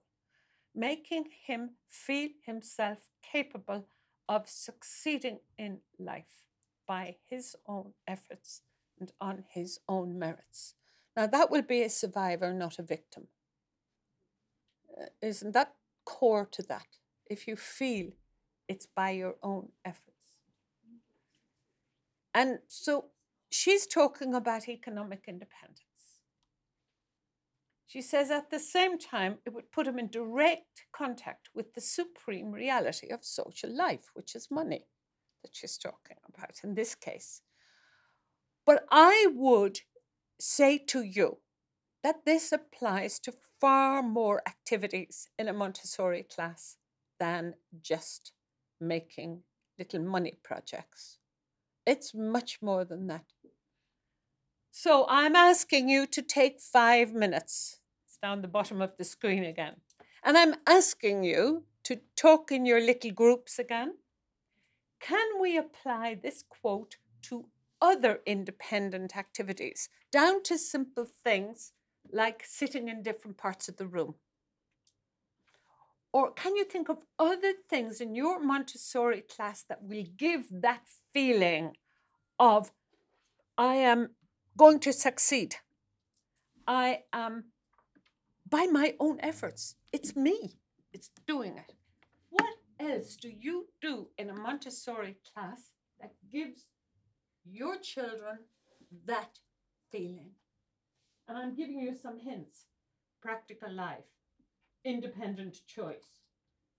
making him feel himself capable of succeeding in life by his own efforts and on his own merits. Now, that will be a survivor, not a victim. Uh, isn't that core to that? If you feel it's by your own efforts. And so she's talking about economic independence. She says at the same time, it would put him in direct contact with the supreme reality of social life, which is money that she's talking about in this case. But I would say to you that this applies to far more activities in a Montessori class than just making little money projects. It's much more than that. So I'm asking you to take five minutes It's down the bottom of the screen again. And I'm asking you to talk in your little groups again. Can we apply this quote to other independent activities, down to simple things like sitting in different parts of the room? Or can you think of other things in your Montessori class that will give that feeling of, I am going to succeed? I am, by my own efforts, it's me, it's doing it. What else do you do in a Montessori class that gives your children that feeling? And I'm giving you some hints practical life, independent choice,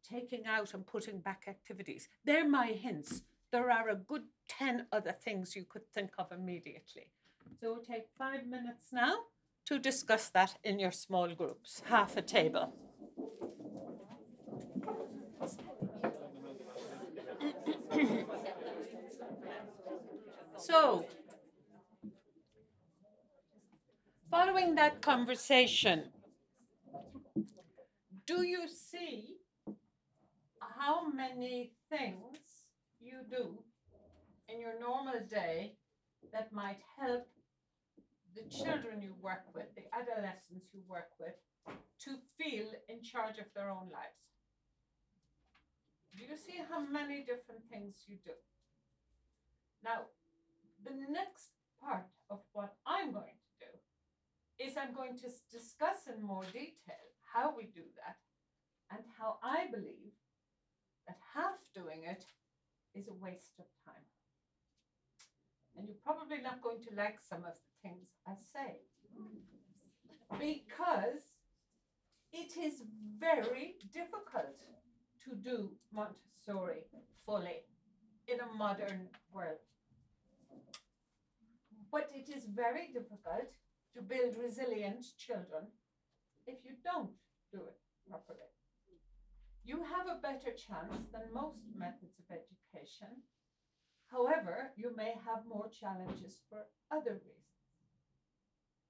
taking out and putting back activities. They're my hints. There are a good 10 other things you could think of immediately. So we'll take five minutes now to discuss that in your small groups, half a table. so, following that conversation, do you see how many things you do in your normal day that might help the children you work with, the adolescents you work with, to feel in charge of their own lives. Do you see how many different things you do? Now, the next part of what I'm going to do is I'm going to discuss in more detail how we do that and how I believe that half doing it is a waste of time. And you're probably not going to like some of the things I say. Because it is very difficult to do Montessori fully in a modern world. But it is very difficult to build resilient children if you don't do it properly. You have a better chance than most methods of education However, you may have more challenges for other reasons.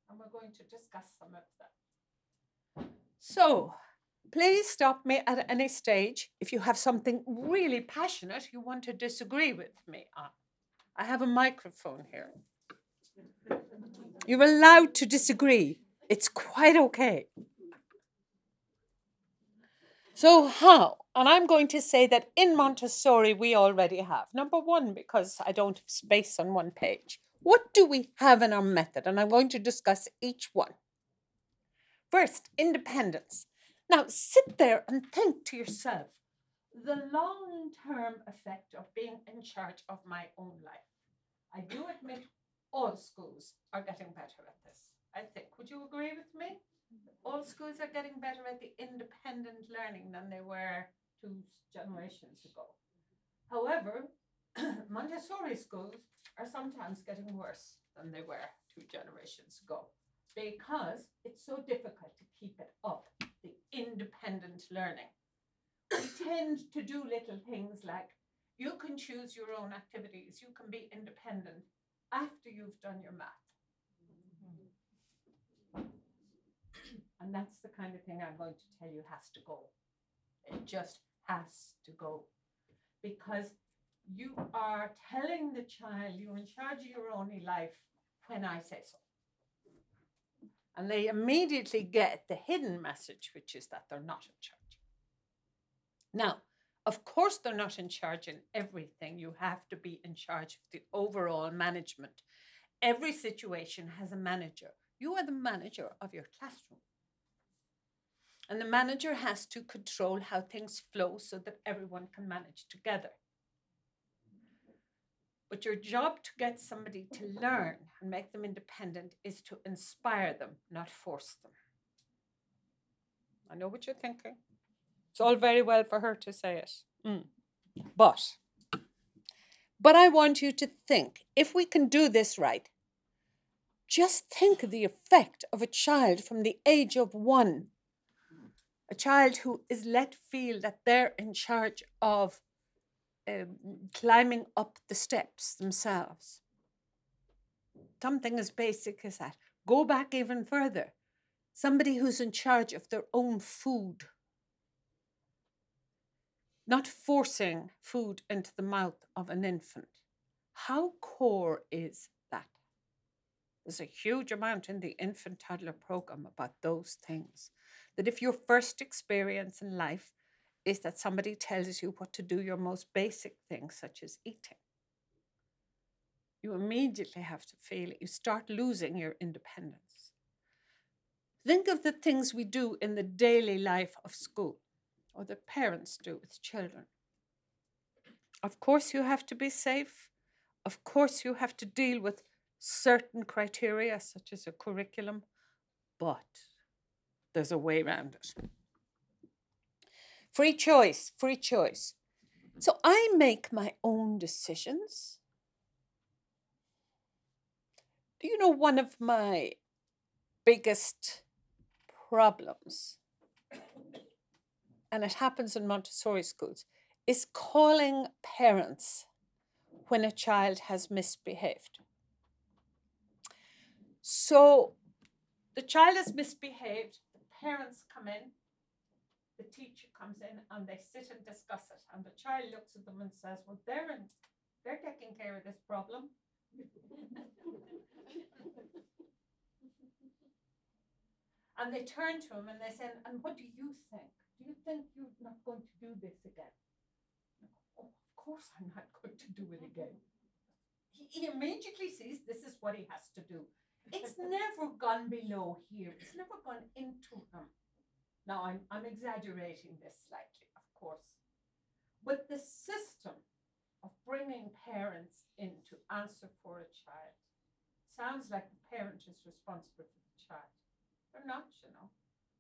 And we're going to discuss some of them. So, please stop me at any stage if you have something really passionate you want to disagree with me on. I have a microphone here. You're allowed to disagree, it's quite okay. So, how? And I'm going to say that in Montessori, we already have. Number one, because I don't have space on one page. What do we have in our method? And I'm going to discuss each one. First, independence. Now, sit there and think to yourself the long term effect of being in charge of my own life. I do admit all schools are getting better at this. I think. Would you agree with me? All schools are getting better at the independent learning than they were two generations ago. However, *clears throat* Montessori schools are sometimes getting worse than they were two generations ago because it's so difficult to keep it up, the independent learning. We tend to do little things like you can choose your own activities, you can be independent after you've done your math. And that's the kind of thing I'm going to tell you has to go. It just has to go. Because you are telling the child you're in charge of your own life when I say so. And they immediately get the hidden message, which is that they're not in charge. Now, of course, they're not in charge in everything. You have to be in charge of the overall management. Every situation has a manager. You are the manager of your classroom. And the manager has to control how things flow so that everyone can manage together. But your job to get somebody to learn and make them independent is to inspire them, not force them. I know what you're thinking. It's all very well for her to say it. Mm. But, but I want you to think if we can do this right, just think of the effect of a child from the age of one a child who is let feel that they're in charge of um, climbing up the steps themselves. Something as basic as that. Go back even further. Somebody who's in charge of their own food, not forcing food into the mouth of an infant. How core is that? There's a huge amount in the infant toddler program about those things. That if your first experience in life is that somebody tells you what to do your most basic things, such as eating, you immediately have to feel it. You start losing your independence. Think of the things we do in the daily life of school or the parents do with children. Of course, you have to be safe. Of course, you have to deal with certain criteria, such as a curriculum, but there's a way around it. Free choice, free choice. So I make my own decisions. Do you know one of my biggest problems, and it happens in Montessori schools, is calling parents when a child has misbehaved. So the child has misbehaved, parents come in, the teacher comes in, and they sit and discuss it. And the child looks at them and says, Well, they're, in, they're taking care of this problem. *laughs* and they turn to him and they say, And what do you think? Do you think you're not going to do this again? Oh, of course, I'm not going to do it again. He, he immediately sees this is what he has to do. It's never gone below here, it's never gone into him. Now, I'm, I'm exaggerating this slightly, of course. But the system of bringing parents in to answer for a child sounds like the parent is responsible for the child. They're not, you know.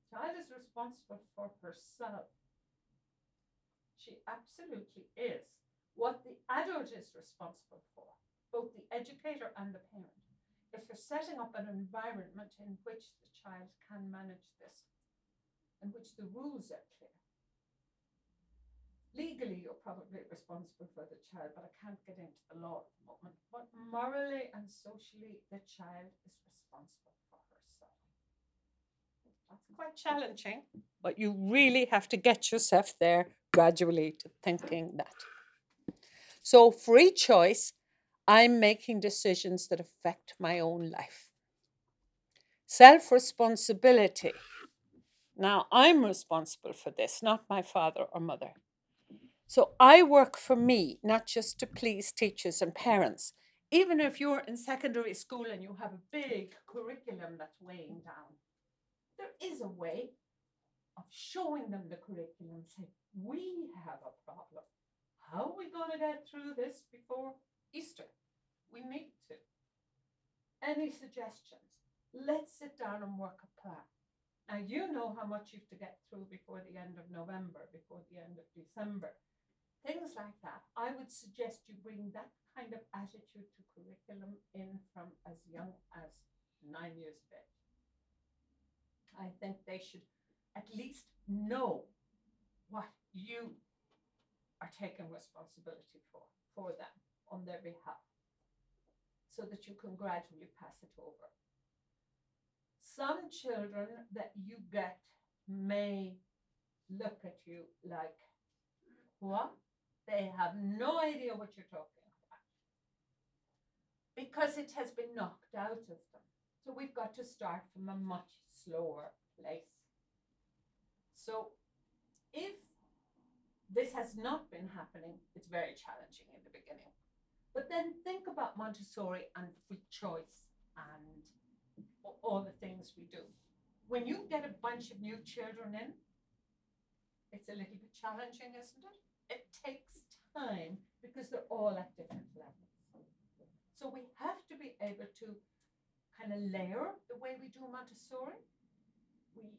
Child is responsible for herself. She absolutely is. What the adult is responsible for, both the educator and the parent, if you're setting up an environment in which the child can manage this, in which the rules are clear. Legally, you're probably responsible for the child, but I can't get into the law at the moment. But mm. morally and socially, the child is responsible for herself. That's quite challenging, but you really have to get yourself there gradually to thinking that. So, free choice, I'm making decisions that affect my own life. Self responsibility. Now, I'm responsible for this, not my father or mother. So I work for me, not just to please teachers and parents. Even if you're in secondary school and you have a big curriculum that's weighing down, there is a way of showing them the curriculum, and say, we have a problem. How are we going to get through this before Easter? We need to. Any suggestions? Let's sit down and work a plan. Now you know how much you have to get through before the end of November, before the end of December. Things like that. I would suggest you bring that kind of attitude to curriculum in from as young as nine years of age. I think they should at least know what you are taking responsibility for for them on their behalf so that you can gradually pass it over some children that you get may look at you like, what? They have no idea what you're talking about because it has been knocked out of them. So we've got to start from a much slower place. So if this has not been happening, it's very challenging in the beginning. But then think about Montessori and free choice and all the things we do. When you get a bunch of new children in, it's a little bit challenging, isn't it? It takes time because they're all at different levels. So we have to be able to kind of layer the way we do Montessori. We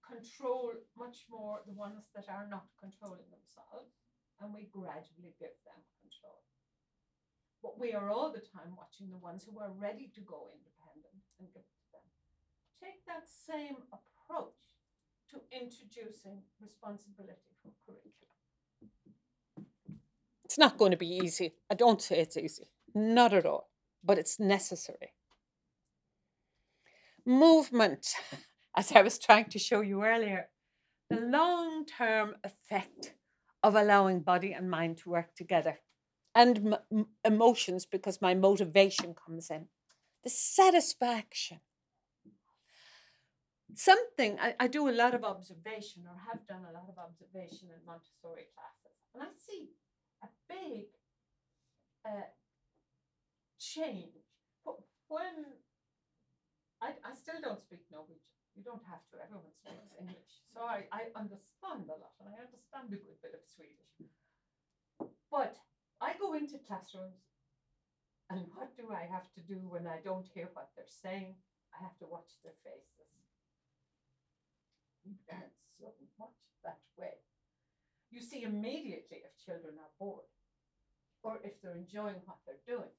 control much more the ones that are not controlling themselves, and we gradually give them control. But we are all the time watching the ones who are ready to go independent and give them take that same approach to introducing responsibility for curriculum. It's not going to be easy. I don't say it's easy, not at all, but it's necessary. Movement, *laughs* as I was trying to show you earlier, the long term effect of allowing body and mind to work together and m- emotions because my motivation comes in. The satisfaction. Something I, I do a lot of observation or have done a lot of observation in Montessori classes, and I see a big uh, change. When I, I still don't speak Norwegian. You don't have to. Everyone speaks English. So I, I understand a lot and I understand a good bit of Swedish. But I go into classrooms and what do I have to do when I don't hear what they're saying? I have to watch their faces. You learn so much that way. You see immediately if children are bored or if they're enjoying what they're doing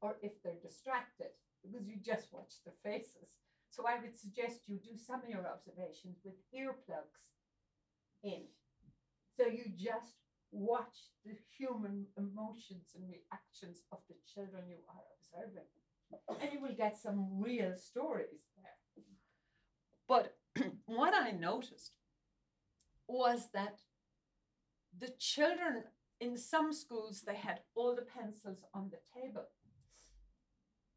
or if they're distracted because you just watch their faces. So I would suggest you do some of your observations with earplugs in. So you just watch the human emotions and reactions of the children you are observing. And you will get some real stories there. But *clears throat* what I noticed was that the children in some schools they had all the pencils on the table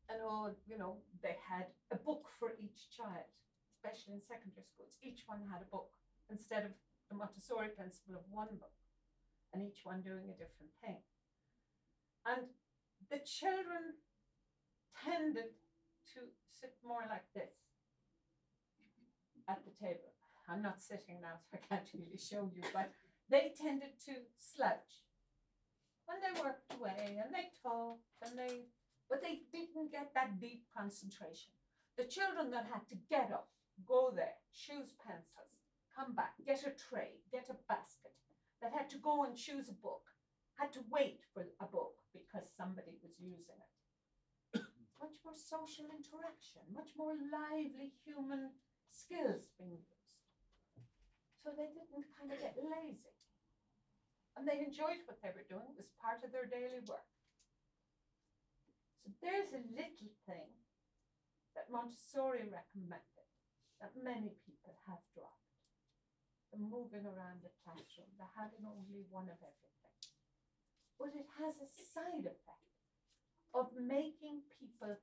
and all you know they had a book for each child especially in secondary schools each one had a book instead of the montessori principle of one book and each one doing a different thing. And the children tended to sit more like this at the table. I'm not sitting now so i can't really show you but they tended to slouch. And they worked away and they talked and they but they didn't get that deep concentration. The children that had to get up, go there, choose pencils, come back, get a tray, get a basket, that had to go and choose a book, had to wait for a book because somebody was using it. *coughs* much more social interaction, much more lively human skills being used. So they didn't kind of get lazy. And they enjoyed what they were doing, it was part of their daily work. So there's a little thing that Montessori recommended that many people have dropped. Moving around the classroom, the having only one of everything. But it has a side effect of making people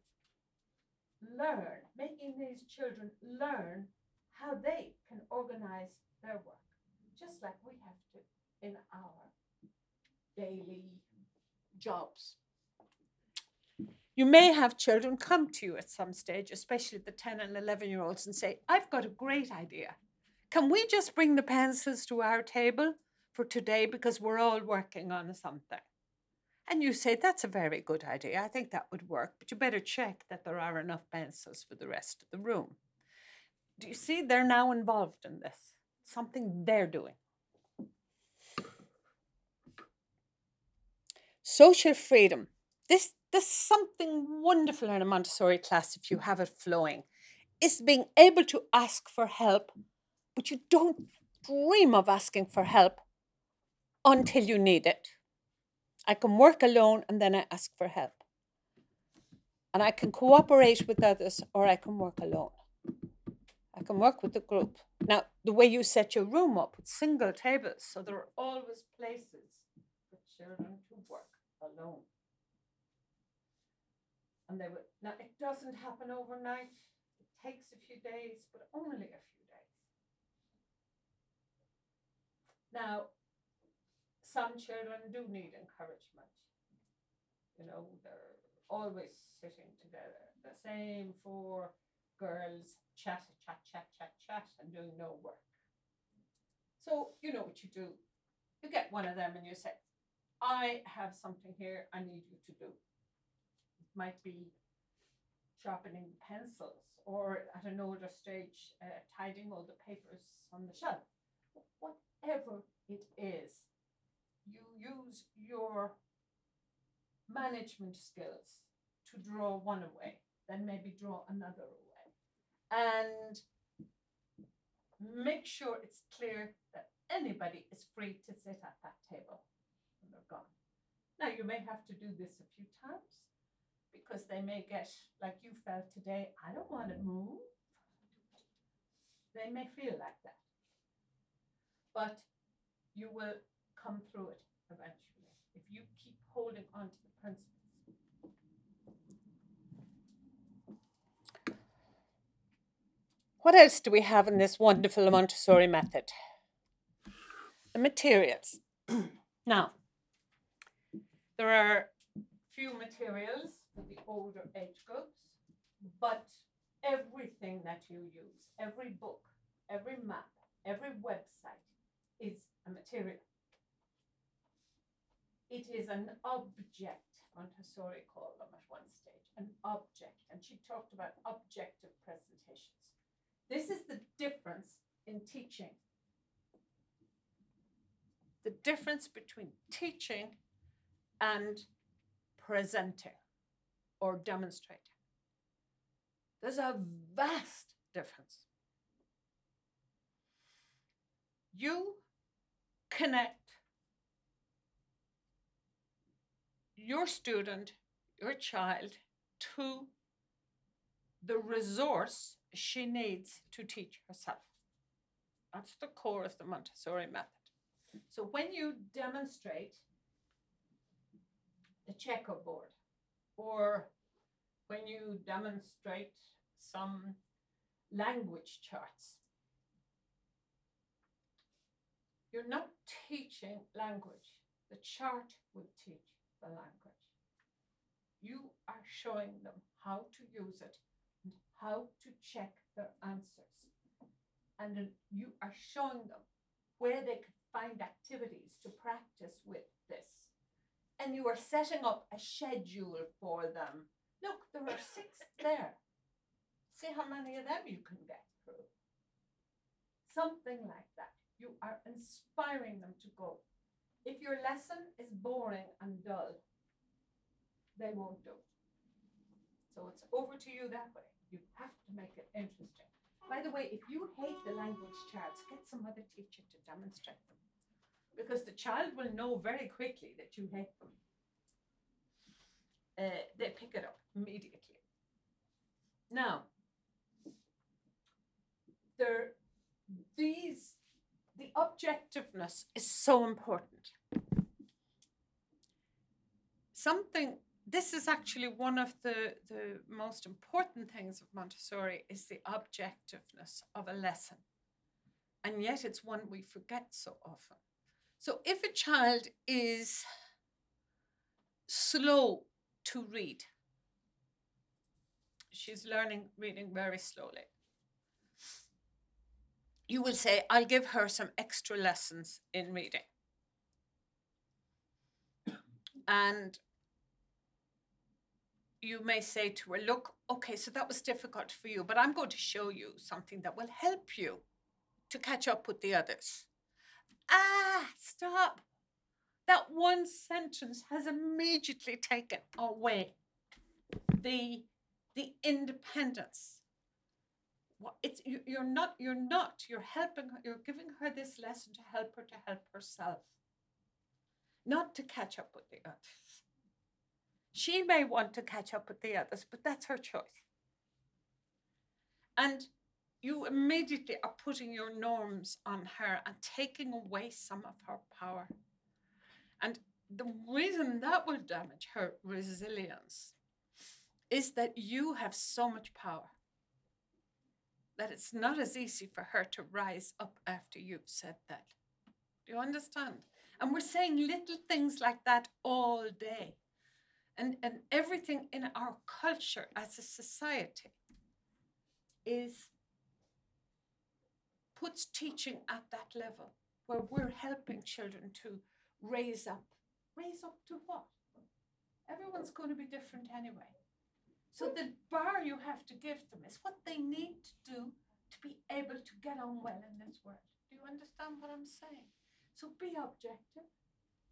learn, making these children learn how they can organize their work, just like we have to in our daily jobs. You may have children come to you at some stage, especially the 10 and 11 year olds, and say, I've got a great idea. Can we just bring the pencils to our table for today because we're all working on something? And you say, That's a very good idea. I think that would work, but you better check that there are enough pencils for the rest of the room. Do you see? They're now involved in this, something they're doing. Social freedom. This there's something wonderful in a Montessori class if you have it flowing. Is being able to ask for help, but you don't dream of asking for help until you need it. I can work alone and then I ask for help. And I can cooperate with others or I can work alone. I can work with the group. Now, the way you set your room up with single tables, so there are always places for children to work alone. And they would, now it doesn't happen overnight, it takes a few days, but only a few days. Now, some children do need encouragement. You know, they're always sitting together, the same four girls chat, chat, chat, chat, chat, and doing no work. So, you know what you do. You get one of them and you say, I have something here I need you to do. It might be sharpening pencils or at an older stage, uh, tidying all the papers on the shelf. Whatever it is, you use your management skills to draw one away, then maybe draw another away. And make sure it's clear that anybody is free to sit at that table when they're gone. Now, you may have to do this a few times because they may get, like you felt today, I don't want to move. They may feel like that. But you will come through it eventually if you keep holding on to the principles. What else do we have in this wonderful Montessori method? The materials. *clears throat* now, there are few materials for the older age groups, but everything that you use, every book, every map, every website is a material. It is an object, Montessori called them at one stage, an object. And she talked about objective presentations. This is the difference in teaching. The difference between teaching and presenting or demonstrating. There's a vast difference. You connect your student, your child, to the resource she needs to teach herself. That's the core of the Montessori method. So when you demonstrate the checkerboard or when you demonstrate some language charts, you're not teaching language. The chart would teach the language. You are showing them how to use it and how to check their answers. And you are showing them where they can find activities to practice with this. And you are setting up a schedule for them. Look, there are six *coughs* there. See how many of them you can get through. Something like that. You are inspiring them to go. If your lesson is boring and dull, they won't do. So it's over to you that way. You have to make it interesting. By the way, if you hate the language charts, get some other teacher to demonstrate them. Because the child will know very quickly that you hate them. Uh, they pick it up immediately. Now, there, these, the objectiveness is so important. Something this is actually one of the, the most important things of Montessori is the objectiveness of a lesson. And yet it's one we forget so often. So if a child is slow to read, she's learning reading very slowly. You will say, I'll give her some extra lessons in reading. And you may say to her, Look, okay, so that was difficult for you, but I'm going to show you something that will help you to catch up with the others. Ah, stop. That one sentence has immediately taken away the, the independence. Well, it's you, you're not you're not you're helping you're giving her this lesson to help her to help herself not to catch up with the others she may want to catch up with the others, but that's her choice. And you immediately are putting your norms on her and taking away some of her power. And the reason that will damage her resilience is that you have so much power that it's not as easy for her to rise up after you've said that. Do you understand? And we're saying little things like that all day and, and everything in our culture as a society is puts teaching at that level where we're helping children to raise up. Raise up to what? Everyone's going to be different anyway. So the bar you have to give them is what they need to do to be able to get on well in this world. Do you understand what I'm saying? So be objective.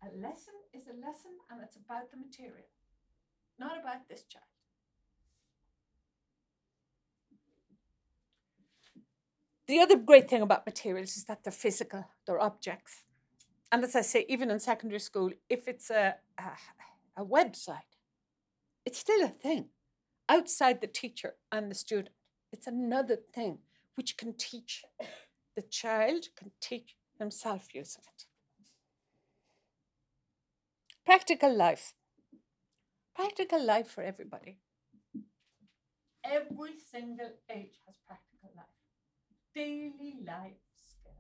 A lesson is a lesson and it's about the material not about this child. The other great thing about materials is that they're physical, they're objects. And as I say, even in secondary school, if it's a, a, a website, it's still a thing outside the teacher and the student. It's another thing which can teach. The child can teach himself using it. Practical life. Practical life for everybody. Every single age has practical life. Daily life skills.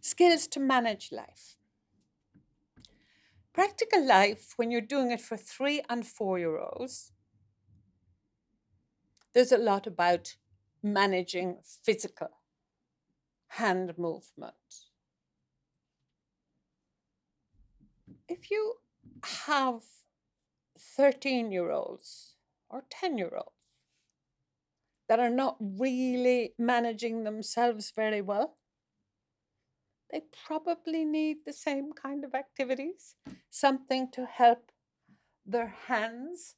Skills to manage life. Practical life, when you're doing it for three and four year olds, there's a lot about managing physical hand movement. If you have 13 year olds or 10 year olds that are not really managing themselves very well, they probably need the same kind of activities, something to help their hands,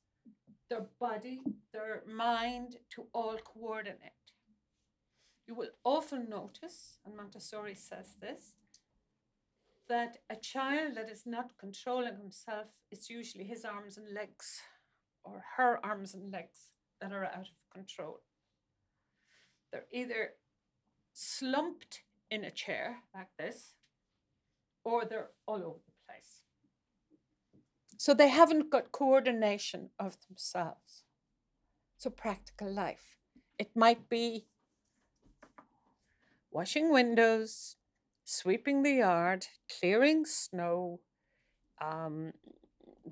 their body, their mind to all coordinate. You will often notice, and Montessori says this, that a child that is not controlling himself, it's usually his arms and legs or her arms and legs that are out of control. They're either slumped in a chair like this, or they're all over the place. So they haven't got coordination of themselves. So, practical life. It might be washing windows, sweeping the yard, clearing snow, um,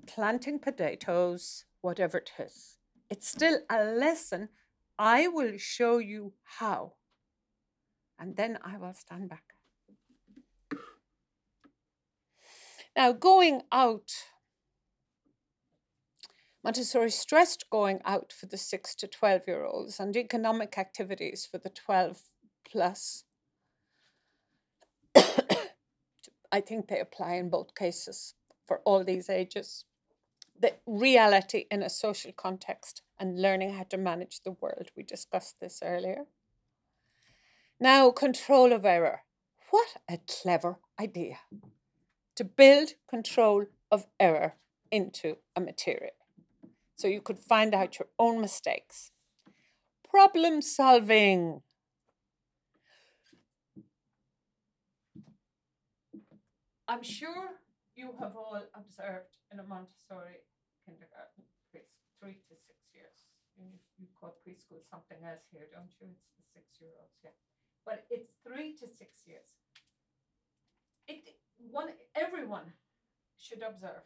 planting potatoes, whatever it is. It's still a lesson. I will show you how. And then I will stand back. Now, going out, Montessori stressed going out for the 6 to 12 year olds and economic activities for the 12 plus *coughs* I think they apply in both cases for all these ages. The reality in a social context and learning how to manage the world. We discussed this earlier. Now, control of error. What a clever idea to build control of error into a material. So you could find out your own mistakes. Problem solving. I'm sure you have all observed in a Montessori kindergarten, three to six years. You, call preschool something else here, don't you? It's the six year olds, yeah. But it's three to six years. It one everyone should observe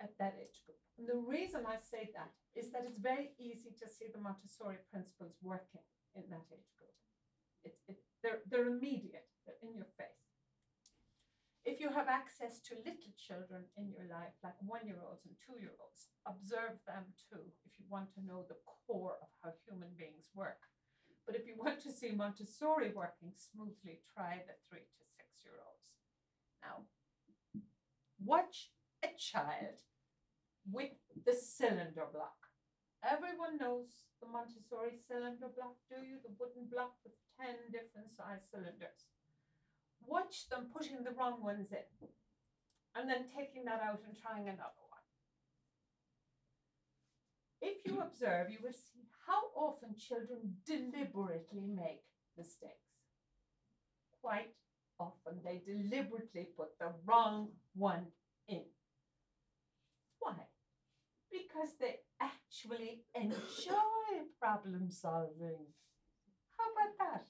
at that age group. And the reason I say that is that it's very easy to see the Montessori principles working in that age group. It's it, they're they're immediate, they're in your face if you have access to little children in your life, like one year olds and two year olds, observe them too if you want to know the core of how human beings work. But if you want to see Montessori working smoothly, try the three to six year olds. Now, watch a child with the cylinder block. Everyone knows the Montessori cylinder block, do you? The wooden block with 10 different size cylinders watch them putting the wrong ones in and then taking that out and trying another one. If you observe, you will see how often children deliberately make mistakes. Quite often, they deliberately put the wrong one in. Why? Because they actually enjoy problem solving. How about that?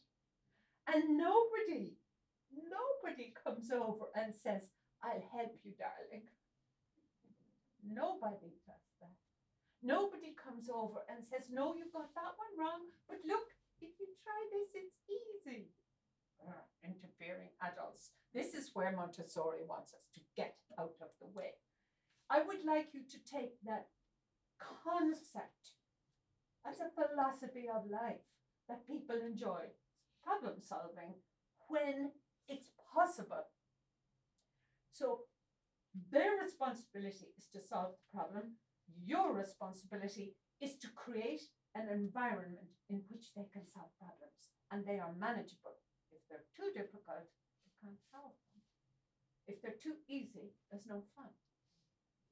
And nobody Nobody comes over and says, I'll help you, darling. Nobody does. Nobody comes over and says, No, you got that one wrong, but look, if you try this, it's easy. Uh, interfering adults. This is where Montessori wants us to get out of the way. I would like you to take that concept as a philosophy of life that people enjoy problem solving when it's possible. So their responsibility is to solve the problem. Your responsibility is to create an environment in which they can solve problems and they are manageable. If they're too difficult, you can't solve them. If they're too easy, there's no fun.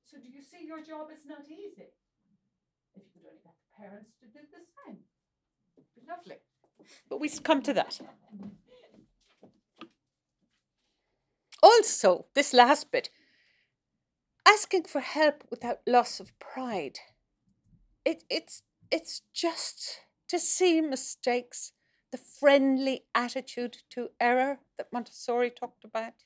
So do you see your job is not easy? If you could only get the parents to do the same. It'd be lovely. But we come to that. Also, this last bit asking for help without loss of pride. It, it's, it's just to see mistakes, the friendly attitude to error that Montessori talked about.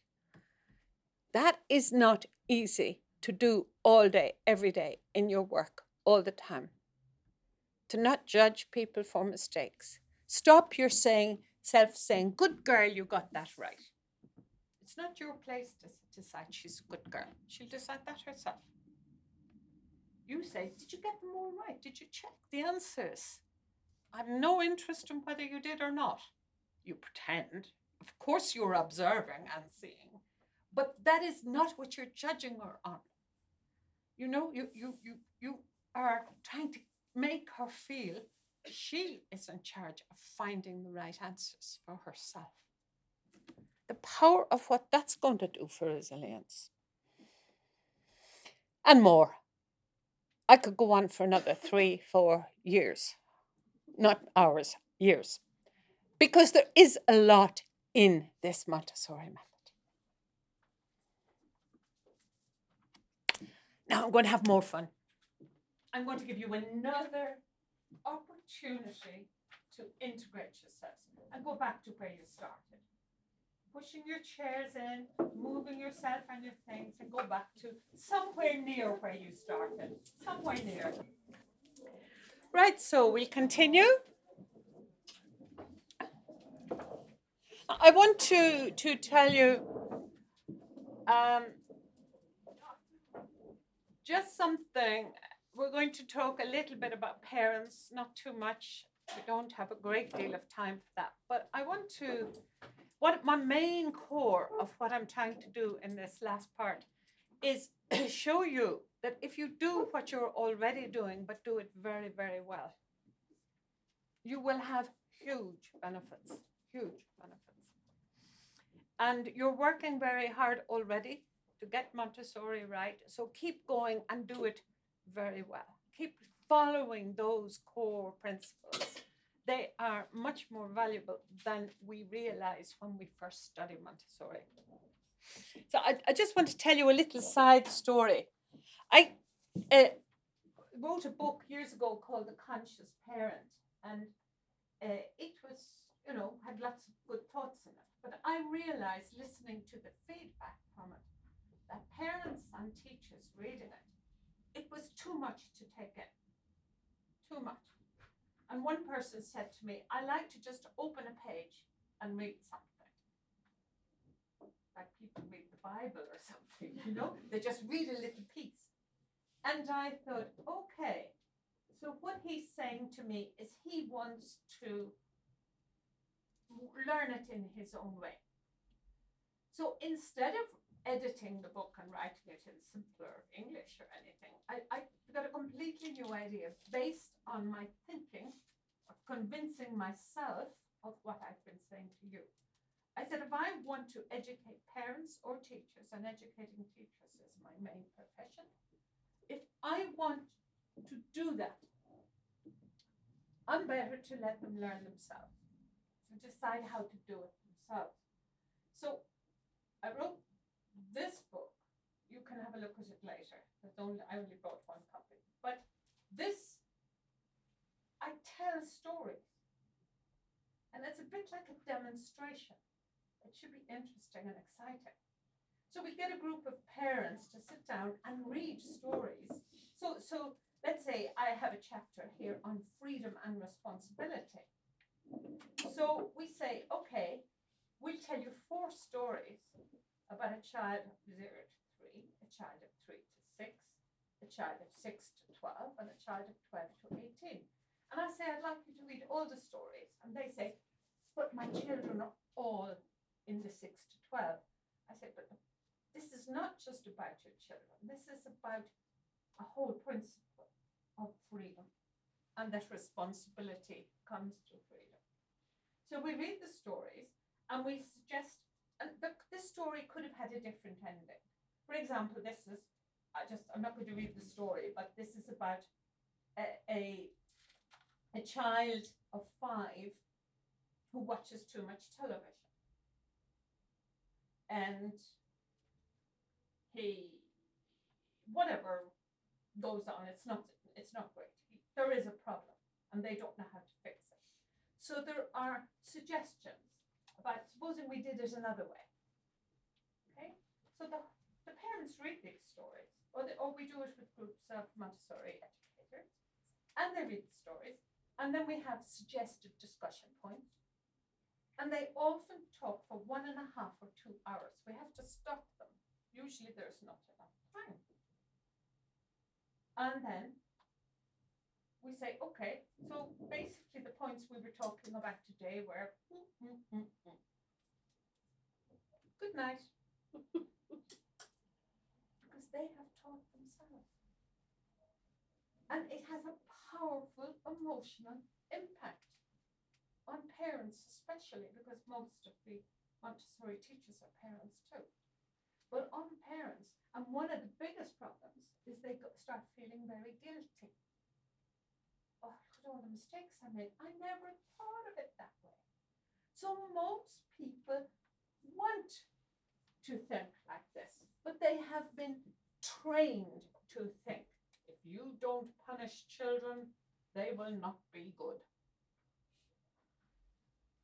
That is not easy to do all day, every day in your work, all the time. To not judge people for mistakes. Stop your saying, self saying, good girl, you got that right. It's not your place to decide she's a good girl. She'll decide that herself. You say, Did you get them all right? Did you check the answers? I've no interest in whether you did or not. You pretend. Of course, you're observing and seeing, but that is not what you're judging her on. You know, you, you, you, you are trying to make her feel she is in charge of finding the right answers for herself. The power of what that's going to do for resilience. And more. I could go on for another three, four years, not hours, years, because there is a lot in this Montessori method. Now I'm going to have more fun. I'm going to give you another opportunity to integrate yourselves and go back to where you started. Pushing your chairs in, moving yourself and your things, and go back to somewhere near where you started. Somewhere near. Right, so we'll continue. I want to, to tell you um, just something. We're going to talk a little bit about parents, not too much. We don't have a great deal of time for that. But I want to, what my main core of what I'm trying to do in this last part is *coughs* show you that if you do what you're already doing, but do it very, very well, you will have huge benefits, huge benefits. And you're working very hard already to get Montessori right. So keep going and do it very well. Keep following those core principles. They are much more valuable than we realize when we first study Montessori. So I, I just want to tell you a little side story. I uh, wrote a book years ago called The Conscious Parent, and uh, it was, you know, had lots of good thoughts in it. But I realized listening to the feedback from it that parents and teachers reading it, it was too much to take in. Too much. And one person said to me, I like to just open a page and read something. Like people read the Bible or something, you know? *laughs* they just read a little piece. And I thought, okay, so what he's saying to me is he wants to learn it in his own way. So instead of editing the book and writing it in simpler English or anything, I, I got a completely new idea based on my thinking of convincing myself of what I've been saying to you. I said, if I want to educate parents or teachers, and educating teachers is my main profession, if I want to do that, I'm better to let them learn themselves to decide how to do it themselves. So I wrote this book. You can have a look at it later. Only, I only bought one copy. But this, I tell stories. And it's a bit like a demonstration. It should be interesting and exciting. So we get a group of parents to sit down and read stories. So, so let's say I have a chapter here on freedom and responsibility. So we say, okay, we'll tell you four stories about a child of zero to three, a child of three to six, a child of six to 12, and a child of 12 to 18. And I say, I'd like you to read all the stories. And they say, but my children are all in the six to 12. I said, but this is not just about your children. This is about a whole principle of freedom and that responsibility comes to freedom. So we read the stories and we suggest, and the, this story could have had a different ending. For example, this is, I just, I'm not going to read the story, but this is about a, a, a child of five who watches too much television. And he whatever goes on. It's not it's not great. There is a problem, and they don't know how to fix it. So there are suggestions about supposing we did it another way. Okay, so the the parents read these stories, or the, or we do it with groups of Montessori educators, and they read the stories, and then we have suggested discussion points. And they often talk for one and a half or two hours. We have to stop them. Usually there's not enough time. And then we say, okay, so basically the points we were talking about today were mm, mm, mm, mm. good night. *laughs* because they have taught themselves. And it has a powerful emotional impact on parents, especially because most of the Montessori teachers are parents too. But on parents, and one of the biggest problems is they start feeling very guilty. Oh, look at all the mistakes I made. I never thought of it that way. So most people want to think like this, but they have been trained to think if you don't punish children, they will not be good.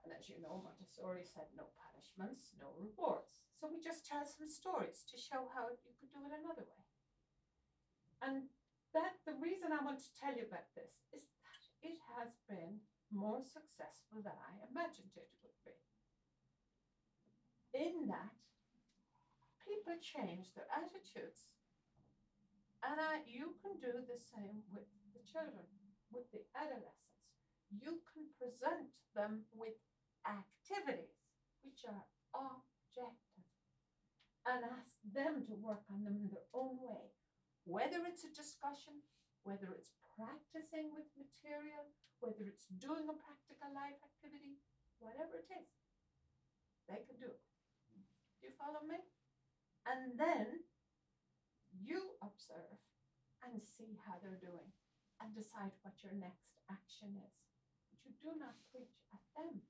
And as you know, Montessori said no punishments, no rewards. So we just tell some stories to show how you could do it another way. And that the reason I want to tell you about this is that it has been more successful than I imagined it would be. In that people change their attitudes. And I, you can do the same with the children, with the adolescents. You can present them with activities which are objective and ask them to work on them in their own way, whether it's a discussion, whether it's practicing with material, whether it's doing a practical life activity, whatever it is, they can do it. Do you follow me? And then you observe and see how they're doing and decide what your next action is. But you do not preach at them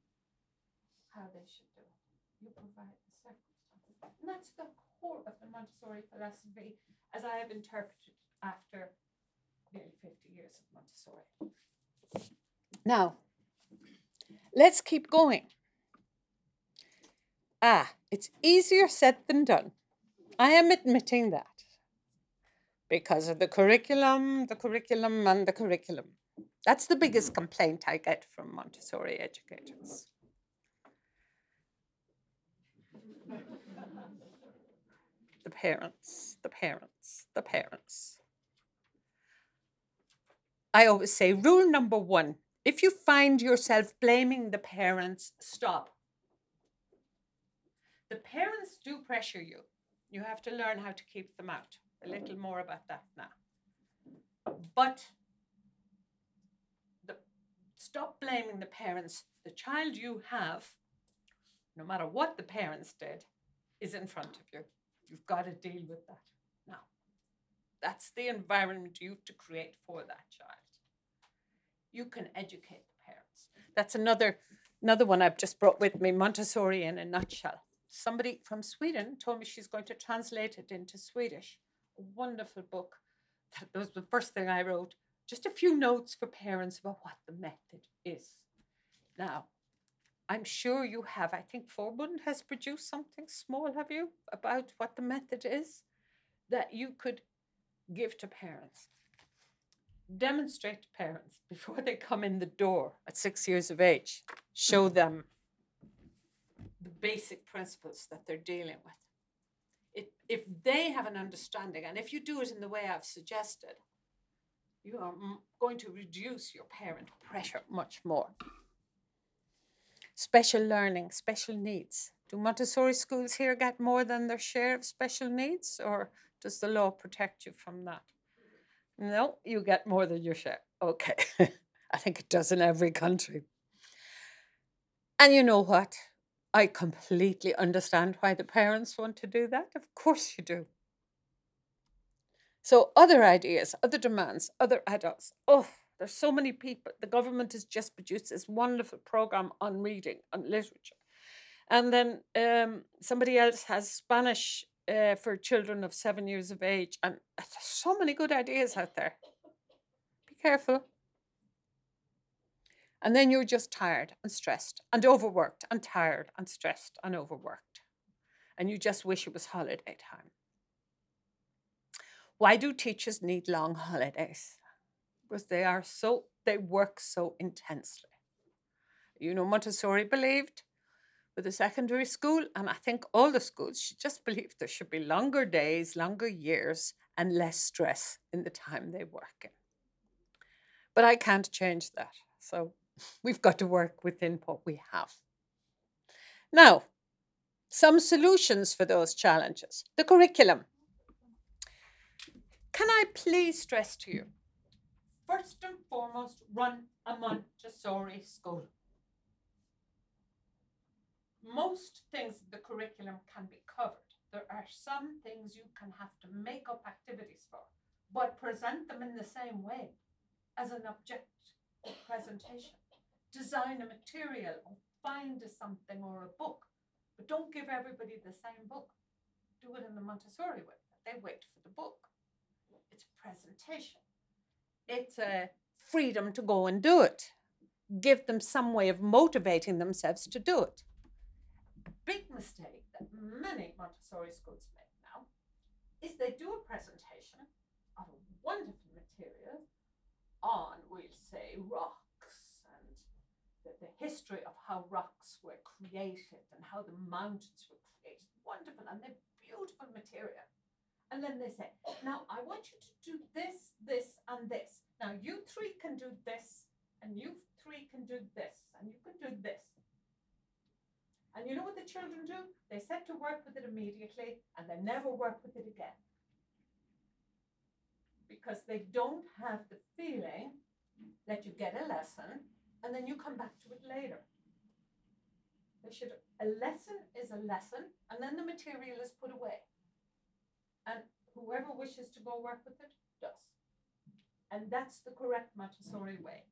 how they should do it. You provide the circumstances. And that's the core of the Montessori philosophy as I have interpreted after nearly 50 years of Montessori. Now, let's keep going. Ah, it's easier said than done. I am admitting that because of the curriculum, the curriculum, and the curriculum. That's the biggest complaint I get from Montessori educators. the parents, the parents, the parents. I always say rule number one if you find yourself blaming the parents, stop. The parents do pressure you. You have to learn how to keep them out. A little mm-hmm. more about that now. But the, stop blaming the parents. The child you have, no matter what the parents did, is in front of you. You've got to deal with that now. That's the environment you have to create for that child. You can educate the parents. That's another another one I've just brought with me, Montessori in a nutshell somebody from Sweden told me she's going to translate it into Swedish. Wonderful book. That was the first thing I wrote. Just a few notes for parents about what the method is. Now, I'm sure you have. I think Forbund has produced something small, have you, about what the method is that you could give to parents. Demonstrate to parents before they come in the door at six years of age. Show them the basic principles that they're dealing with. If they have an understanding, and if you do it in the way I've suggested, you are going to reduce your parent pressure much more. Special learning, special needs. Do Montessori schools here get more than their share of special needs, or does the law protect you from that? No, you get more than your share. Okay. *laughs* I think it does in every country. And you know what? I completely understand why the parents want to do that. Of course, you do. So, other ideas, other demands, other adults. Oh, there's so many people. The government has just produced this wonderful program on reading, on literature. And then um, somebody else has Spanish uh, for children of seven years of age, and there's so many good ideas out there. Be careful. And then you're just tired and stressed and overworked and tired and stressed and overworked. And you just wish it was holiday time. Why do teachers need long holidays? Because they are so, they work so intensely. You know, Montessori believed with the secondary school, and I think all the schools should just believe there should be longer days, longer years, and less stress in the time they work in. But I can't change that. So we've got to work within what we have. Now, some solutions for those challenges. The curriculum. Can I please stress to you? First and foremost, run a Montessori school. Most things in the curriculum can be covered. There are some things you can have to make up activities for, but present them in the same way as an object presentation. Design a material or find a something or a book, but don't give everybody the same book. Do it in the Montessori way. They wait for the book. It's a presentation. It's a freedom to go and do it. Give them some way of motivating themselves to do it. A big mistake that many Montessori schools make now is they do a presentation of a wonderful material on, we'll say, rocks and the, history of how rocks were created and how the mountains were created. Wonderful, and they're beautiful material. And then they say, now I want you to do this, this, and this. Now you three can do this, and you three can do this, and you can do this. And you know what the children do? They set to work with it immediately and they never work with it again. Because they don't have the feeling that you get a lesson and then you come back to it later. They should a lesson is a lesson and then the material is put away. And whoever wishes to go work with it does. And that's the correct Montessori way.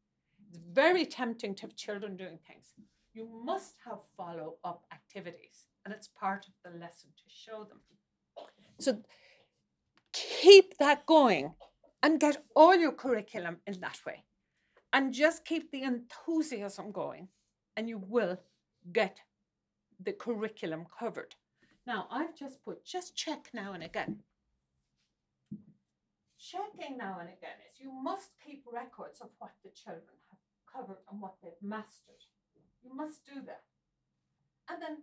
It's very tempting to have children doing things. You must have follow up activities, and it's part of the lesson to show them. So keep that going and get all your curriculum in that way. And just keep the enthusiasm going, and you will get the curriculum covered. Now, I've just put just check now and again. Checking now and again is you must keep records of what the children have covered and what they've mastered. You must do that. And then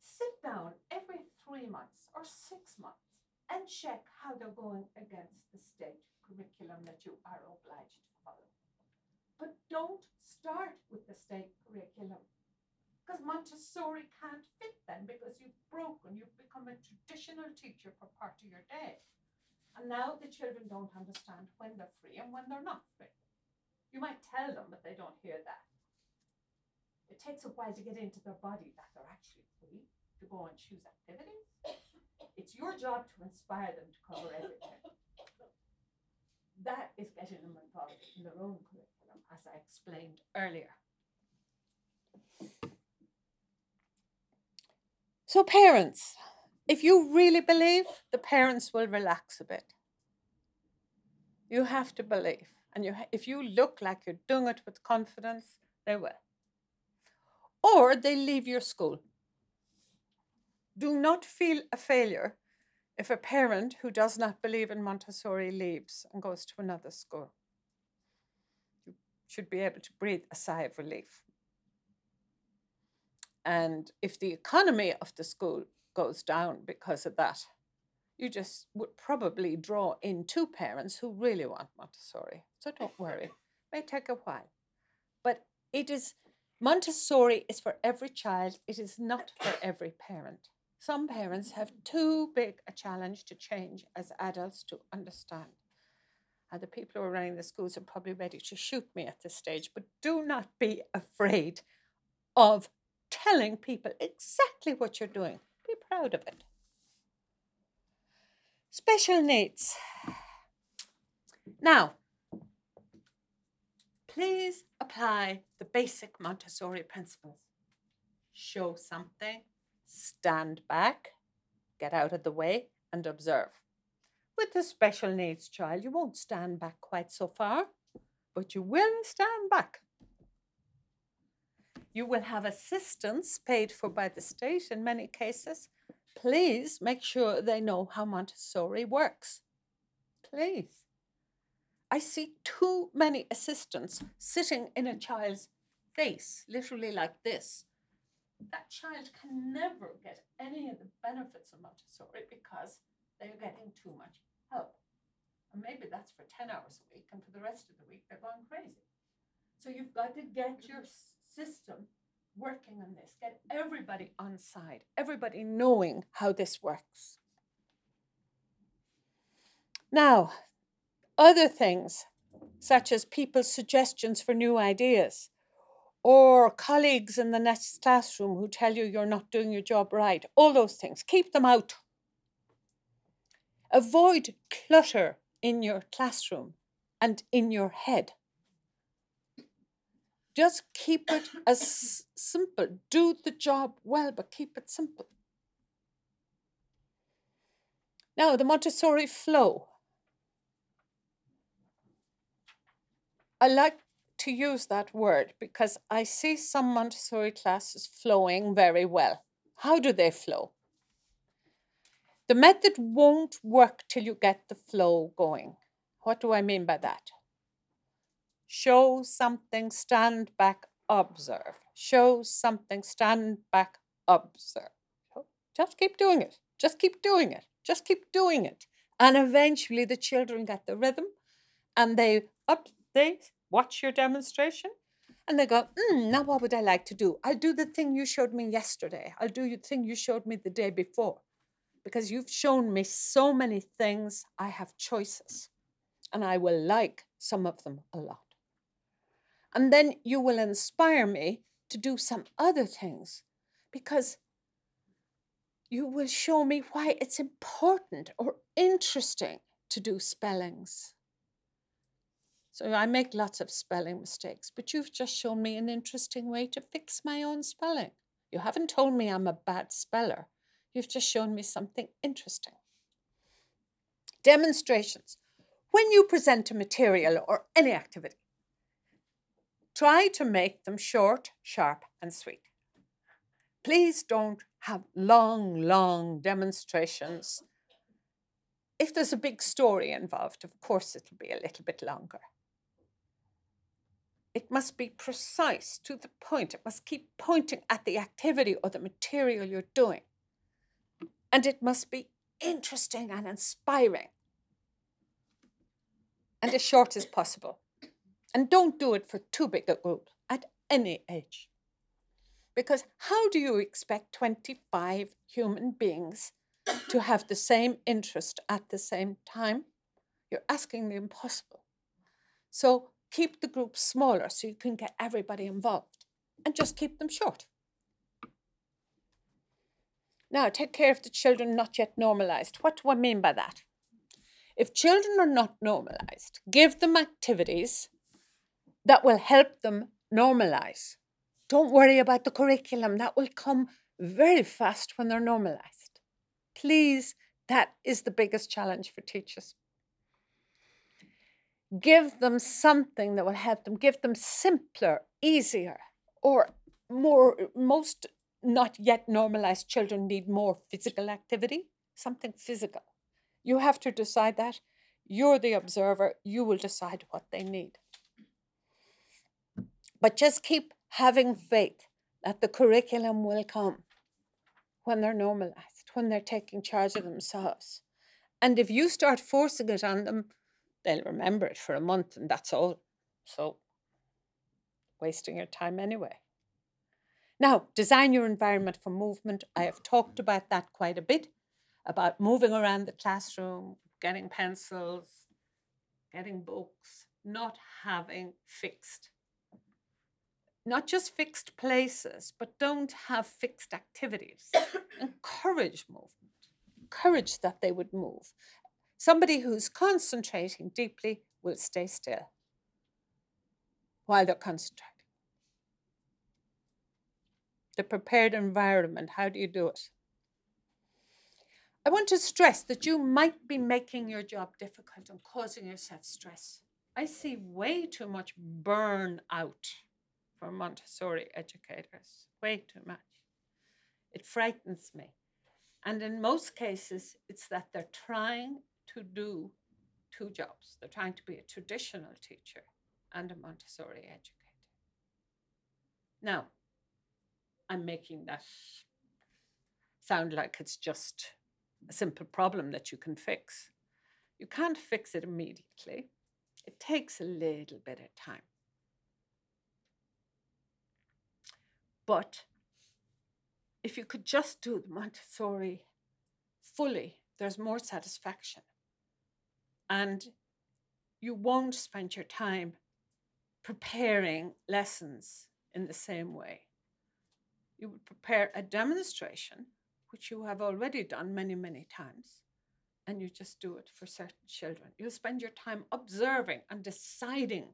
sit down every three months or six months and check how they're going against the state curriculum that you are obliged to. But don't start with the state curriculum because Montessori can't fit then because you've broken, you've become a traditional teacher for part of your day. And now the children don't understand when they're free and when they're not free. You might tell them, but they don't hear that. It takes a while to get into their body that they're actually free to go and choose activities. It's your job to inspire them to cover everything. That is getting them involved in their own curriculum, as I explained earlier. So, parents, if you really believe, the parents will relax a bit. You have to believe. And you, if you look like you're doing it with confidence, they will. Or they leave your school. Do not feel a failure if a parent who does not believe in Montessori leaves and goes to another school. Should be able to breathe a sigh of relief. And if the economy of the school goes down because of that, you just would probably draw in two parents who really want Montessori. So don't worry, it *laughs* may take a while. But it is Montessori is for every child, it is not for every parent. Some parents have too big a challenge to change as adults to understand. And the people who are running the schools are probably ready to shoot me at this stage, but do not be afraid of telling people exactly what you're doing. Be proud of it. Special needs. Now, please apply the basic Montessori principles. Show something, stand back, get out of the way and observe. With a special needs child, you won't stand back quite so far, but you will stand back. You will have assistance paid for by the state in many cases. Please make sure they know how Montessori works. Please. I see too many assistants sitting in a child's face, literally like this. That child can never get any of the benefits of Montessori because they're getting too much help. And maybe that's for 10 hours a week, and for the rest of the week, they're going crazy. So you've got to get your system working on this, get everybody on side, everybody knowing how this works. Now, other things, such as people's suggestions for new ideas, or colleagues in the next classroom who tell you you're not doing your job right, all those things, keep them out. Avoid clutter in your classroom and in your head. Just keep it *laughs* as simple. Do the job well, but keep it simple. Now, the Montessori flow. I like to use that word because I see some Montessori classes flowing very well. How do they flow? The method won't work till you get the flow going. What do I mean by that? Show something, stand back, observe. Show something, stand back, observe. Just keep doing it. Just keep doing it. Just keep doing it. And eventually the children get the rhythm and they up they watch your demonstration and they go, mm, now what would I like to do? I'll do the thing you showed me yesterday. I'll do the thing you showed me the day before. Because you've shown me so many things, I have choices. And I will like some of them a lot. And then you will inspire me to do some other things because you will show me why it's important or interesting to do spellings. So I make lots of spelling mistakes, but you've just shown me an interesting way to fix my own spelling. You haven't told me I'm a bad speller. You've just shown me something interesting. Demonstrations. When you present a material or any activity, try to make them short, sharp, and sweet. Please don't have long, long demonstrations. If there's a big story involved, of course, it'll be a little bit longer. It must be precise to the point. It must keep pointing at the activity or the material you're doing. And it must be interesting and inspiring. And as short as possible. And don't do it for too big a group at any age. Because how do you expect 25 human beings to have the same interest at the same time? You're asking the impossible. So keep the groups smaller so you can get everybody involved and just keep them short. Now, take care of the children not yet normalized. What do I mean by that? If children are not normalized, give them activities that will help them normalize. Don't worry about the curriculum, that will come very fast when they're normalized. Please, that is the biggest challenge for teachers. Give them something that will help them, give them simpler, easier, or more, most not yet normalized children need more physical activity, something physical. You have to decide that. You're the observer, you will decide what they need. But just keep having faith that the curriculum will come when they're normalized, when they're taking charge of themselves. And if you start forcing it on them, they'll remember it for a month and that's all. So, wasting your time anyway. Now, design your environment for movement. I have talked about that quite a bit about moving around the classroom, getting pencils, getting books, not having fixed not just fixed places, but don't have fixed activities. *coughs* Encourage movement. Encourage that they would move. Somebody who's concentrating deeply will stay still while they're concentrating. The prepared environment, how do you do it? I want to stress that you might be making your job difficult and causing yourself stress. I see way too much burnout for Montessori educators, way too much. It frightens me. And in most cases, it's that they're trying to do two jobs. They're trying to be a traditional teacher and a Montessori educator. Now, I'm making that sound like it's just a simple problem that you can fix. You can't fix it immediately. It takes a little bit of time. But if you could just do the Montessori fully, there's more satisfaction. And you won't spend your time preparing lessons in the same way. You would prepare a demonstration, which you have already done many, many times, and you just do it for certain children. You spend your time observing and deciding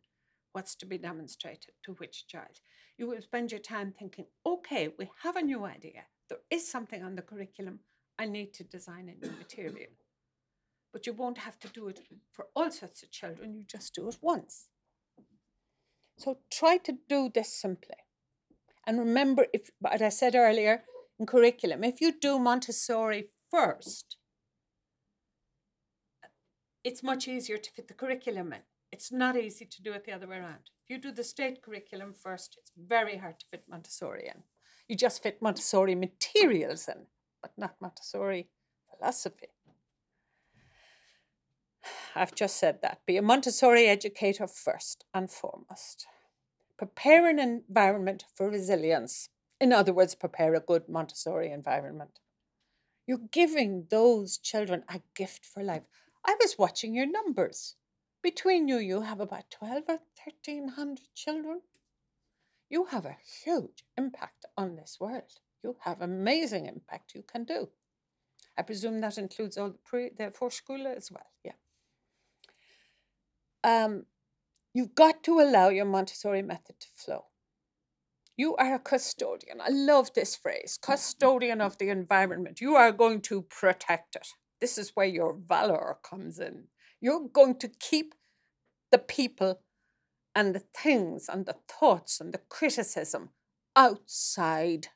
what's to be demonstrated to which child. You will spend your time thinking, okay, we have a new idea. There is something on the curriculum. I need to design a new material. But you won't have to do it for all sorts of children. You just do it once. So try to do this simply. And remember, if, as I said earlier, in curriculum, if you do Montessori first, it's much easier to fit the curriculum in. It's not easy to do it the other way around. If you do the state curriculum first, it's very hard to fit Montessori in. You just fit Montessori materials in, but not Montessori philosophy. I've just said that. Be a Montessori educator first and foremost. Prepare an environment for resilience. In other words, prepare a good Montessori environment. You're giving those children a gift for life. I was watching your numbers. Between you, you have about 12 or 1300 children. You have a huge impact on this world. You have amazing impact you can do. I presume that includes all the pre the school as well. Yeah. Um, you've got to allow your Montessori method to flow. You are a custodian. I love this phrase custodian of the environment. You are going to protect it. This is where your valor comes in. You're going to keep the people and the things and the thoughts and the criticism outside.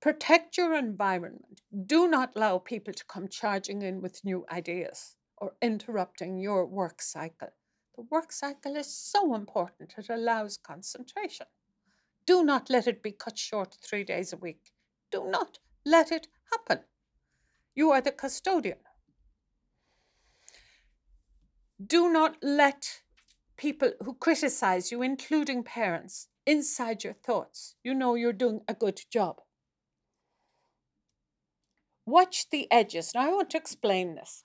Protect your environment. Do not allow people to come charging in with new ideas or interrupting your work cycle. The work cycle is so important, it allows concentration. Do not let it be cut short three days a week. Do not let it happen. You are the custodian. Do not let people who criticize you, including parents, inside your thoughts. You know you're doing a good job. Watch the edges. Now, I want to explain this.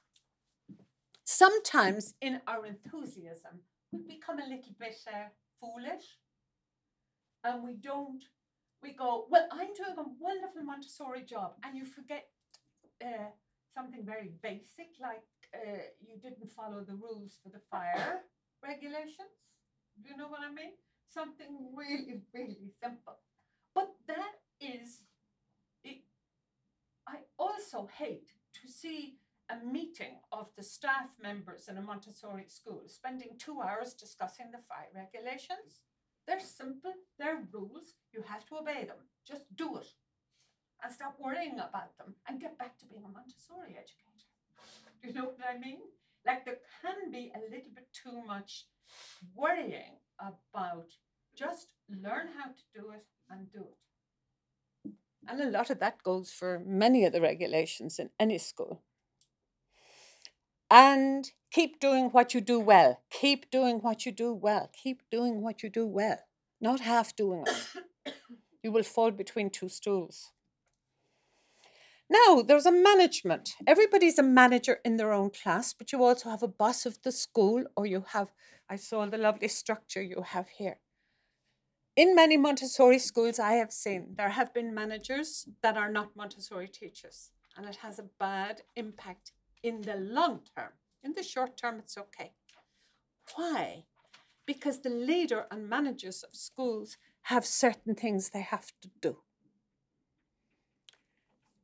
Sometimes in our enthusiasm, we become a little bit uh, foolish and we don't, we go, Well, I'm doing a wonderful Montessori job, and you forget uh, something very basic like uh, you didn't follow the rules for the fire regulations. Do you know what I mean? Something really, really simple. But that is, it, I also hate to see a meeting of the staff members in a Montessori school spending two hours discussing the fire regulations. They're simple, they're rules, you have to obey them. Just do it and stop worrying about them and get back to being a Montessori educator. Do *laughs* you know what I mean? Like there can be a little bit too much worrying about just learn how to do it and do it. And a lot of that goes for many of the regulations in any school. And keep doing what you do well. Keep doing what you do well. Keep doing what you do well, not half doing it. *coughs* you will fall between two stools. Now, there's a management. Everybody's a manager in their own class, but you also have a boss of the school, or you have, I saw the lovely structure you have here. In many Montessori schools I have seen, there have been managers that are not Montessori teachers, and it has a bad impact in the long term. In the short term, it's okay. Why? Because the leader and managers of schools have certain things they have to do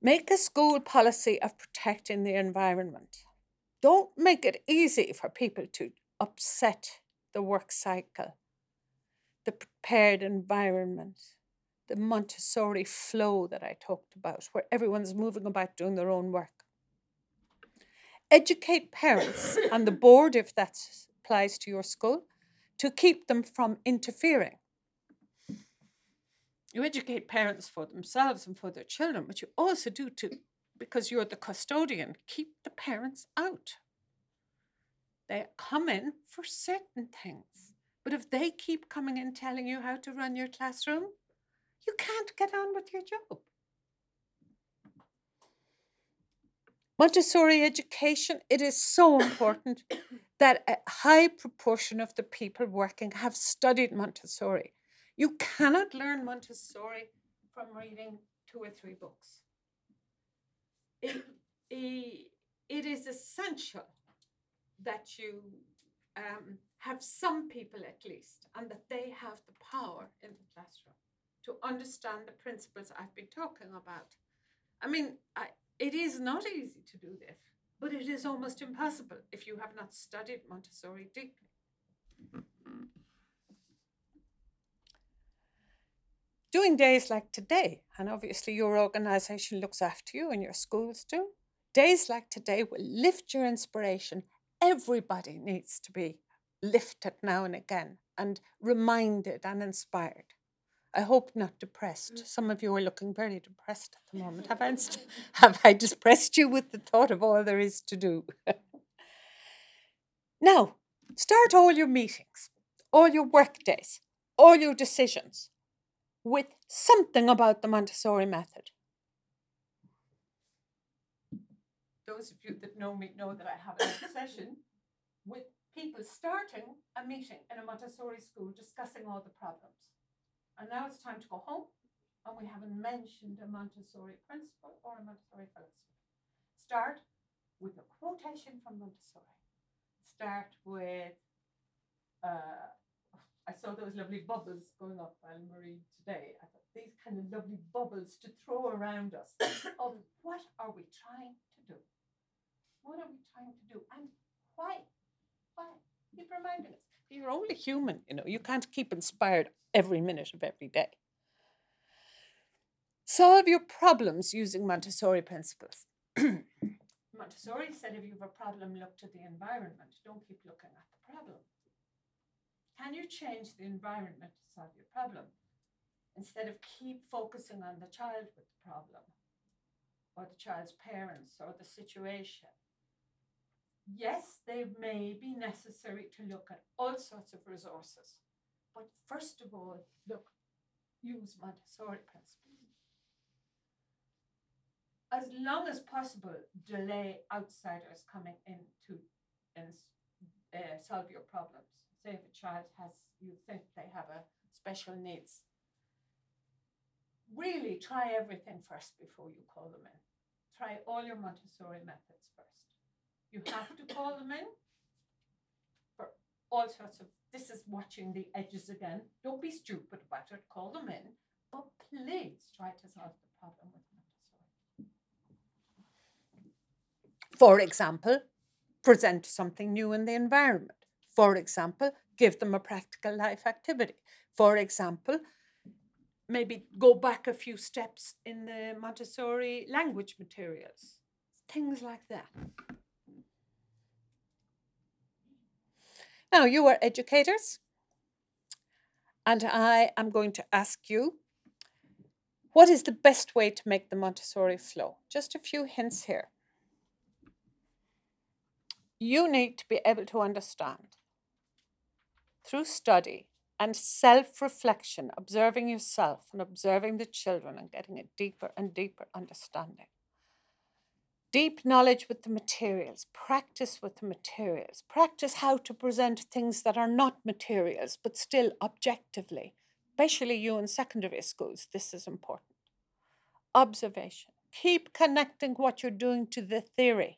Make a school policy of protecting the environment. Don't make it easy for people to upset the work cycle, the prepared environment, the Montessori flow that I talked about, where everyone's moving about doing their own work. Educate parents *laughs* and the board, if that applies to your school, to keep them from interfering. You educate parents for themselves and for their children, but you also do to, because you're the custodian, keep the parents out. They come in for certain things. But if they keep coming in telling you how to run your classroom, you can't get on with your job. Montessori education, it is so important that a high proportion of the people working have studied Montessori. You cannot learn Montessori from reading two or three books. It, it, it is essential that you um, have some people at least, and that they have the power in the classroom to understand the principles I've been talking about. I mean, I, it is not easy to do this, but it is almost impossible if you have not studied Montessori deeply. Doing days like today, and obviously your organization looks after you and your schools do, days like today will lift your inspiration. Everybody needs to be lifted now and again and reminded and inspired. I hope not depressed. Some of you are looking very depressed at the moment. Have I, *laughs* have I depressed you with the thought of all there is to do? *laughs* now, start all your meetings, all your work days, all your decisions with something about the Montessori method. Those of you that know me know that I have an obsession with people starting a meeting in a Montessori school discussing all the problems. And now it's time to go home, and we haven't mentioned a Montessori principle or a Montessori philosophy. Start with a quotation from Montessori. Start with, uh, I saw those lovely bubbles going up, Anne Marie, today. I thought these kind of lovely bubbles to throw around us *coughs* of what are we trying to do? What are we trying to do? And why? Why? Keep reminding us. You're only human, you know, you can't keep inspired every minute of every day. Solve your problems using Montessori principles. *clears throat* Montessori said if you have a problem, look to the environment. Don't keep looking at the problem. Can you change the environment to solve your problem? Instead of keep focusing on the child with the problem, or the child's parents, or the situation yes, they may be necessary to look at all sorts of resources. But first of all, look, use Montessori principles. As long as possible, delay outsiders coming in to uh, solve your problems. Say if a child has, you think they have a special needs. Really try everything first before you call them in. Try all your Montessori methods first. You have to call them in for all sorts of. This is watching the edges again. Don't be stupid about it. Call them in, but please try to solve the problem with Montessori. For example, present something new in the environment. For example, give them a practical life activity. For example, maybe go back a few steps in the Montessori language materials. Things like that. Now, you are educators, and I am going to ask you what is the best way to make the Montessori flow? Just a few hints here. You need to be able to understand through study and self reflection, observing yourself and observing the children and getting a deeper and deeper understanding deep knowledge with the materials, practice with the materials, practice how to present things that are not materials but still objectively, especially you in secondary schools. This is important. Observation. Keep connecting what you're doing to the theory.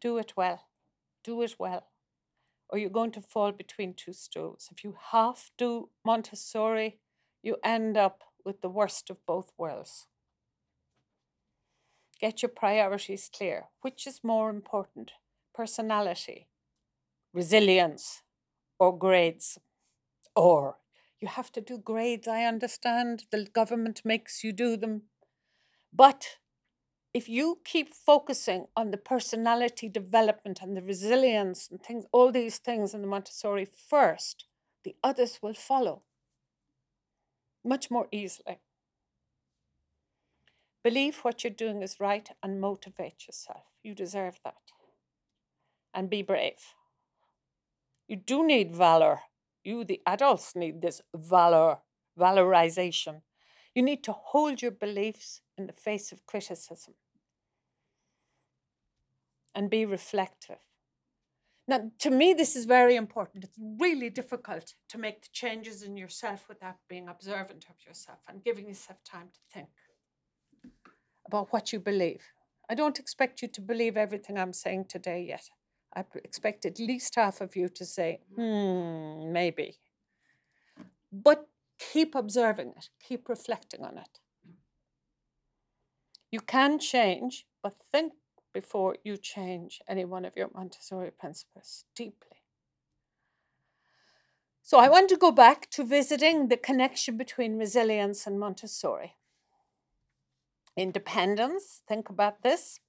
Do it well. Do it well. Or you're going to fall between two stools. If you half do Montessori, you end up with the worst of both worlds. Get your priorities clear. Which is more important? Personality, resilience, or grades? Or you have to do grades, I understand. The government makes you do them. But if you keep focusing on the personality development and the resilience and things, all these things in the Montessori first, the others will follow much more easily. Believe what you're doing is right and motivate yourself. You deserve that. And be brave. You do need valor. You, the adults, need this valor, valorization. You need to hold your beliefs in the face of criticism and be reflective. Now, to me, this is very important. It's really difficult to make the changes in yourself without being observant of yourself and giving yourself time to think about what you believe. I don't expect you to believe everything I'm saying today yet. I expect at least half of you to say, hmm, maybe. But keep observing it, keep reflecting on it. You can change, but think before you change any one of your Montessori principles deeply. So I want to go back to visiting the connection between resilience and Montessori. Independence, think about this.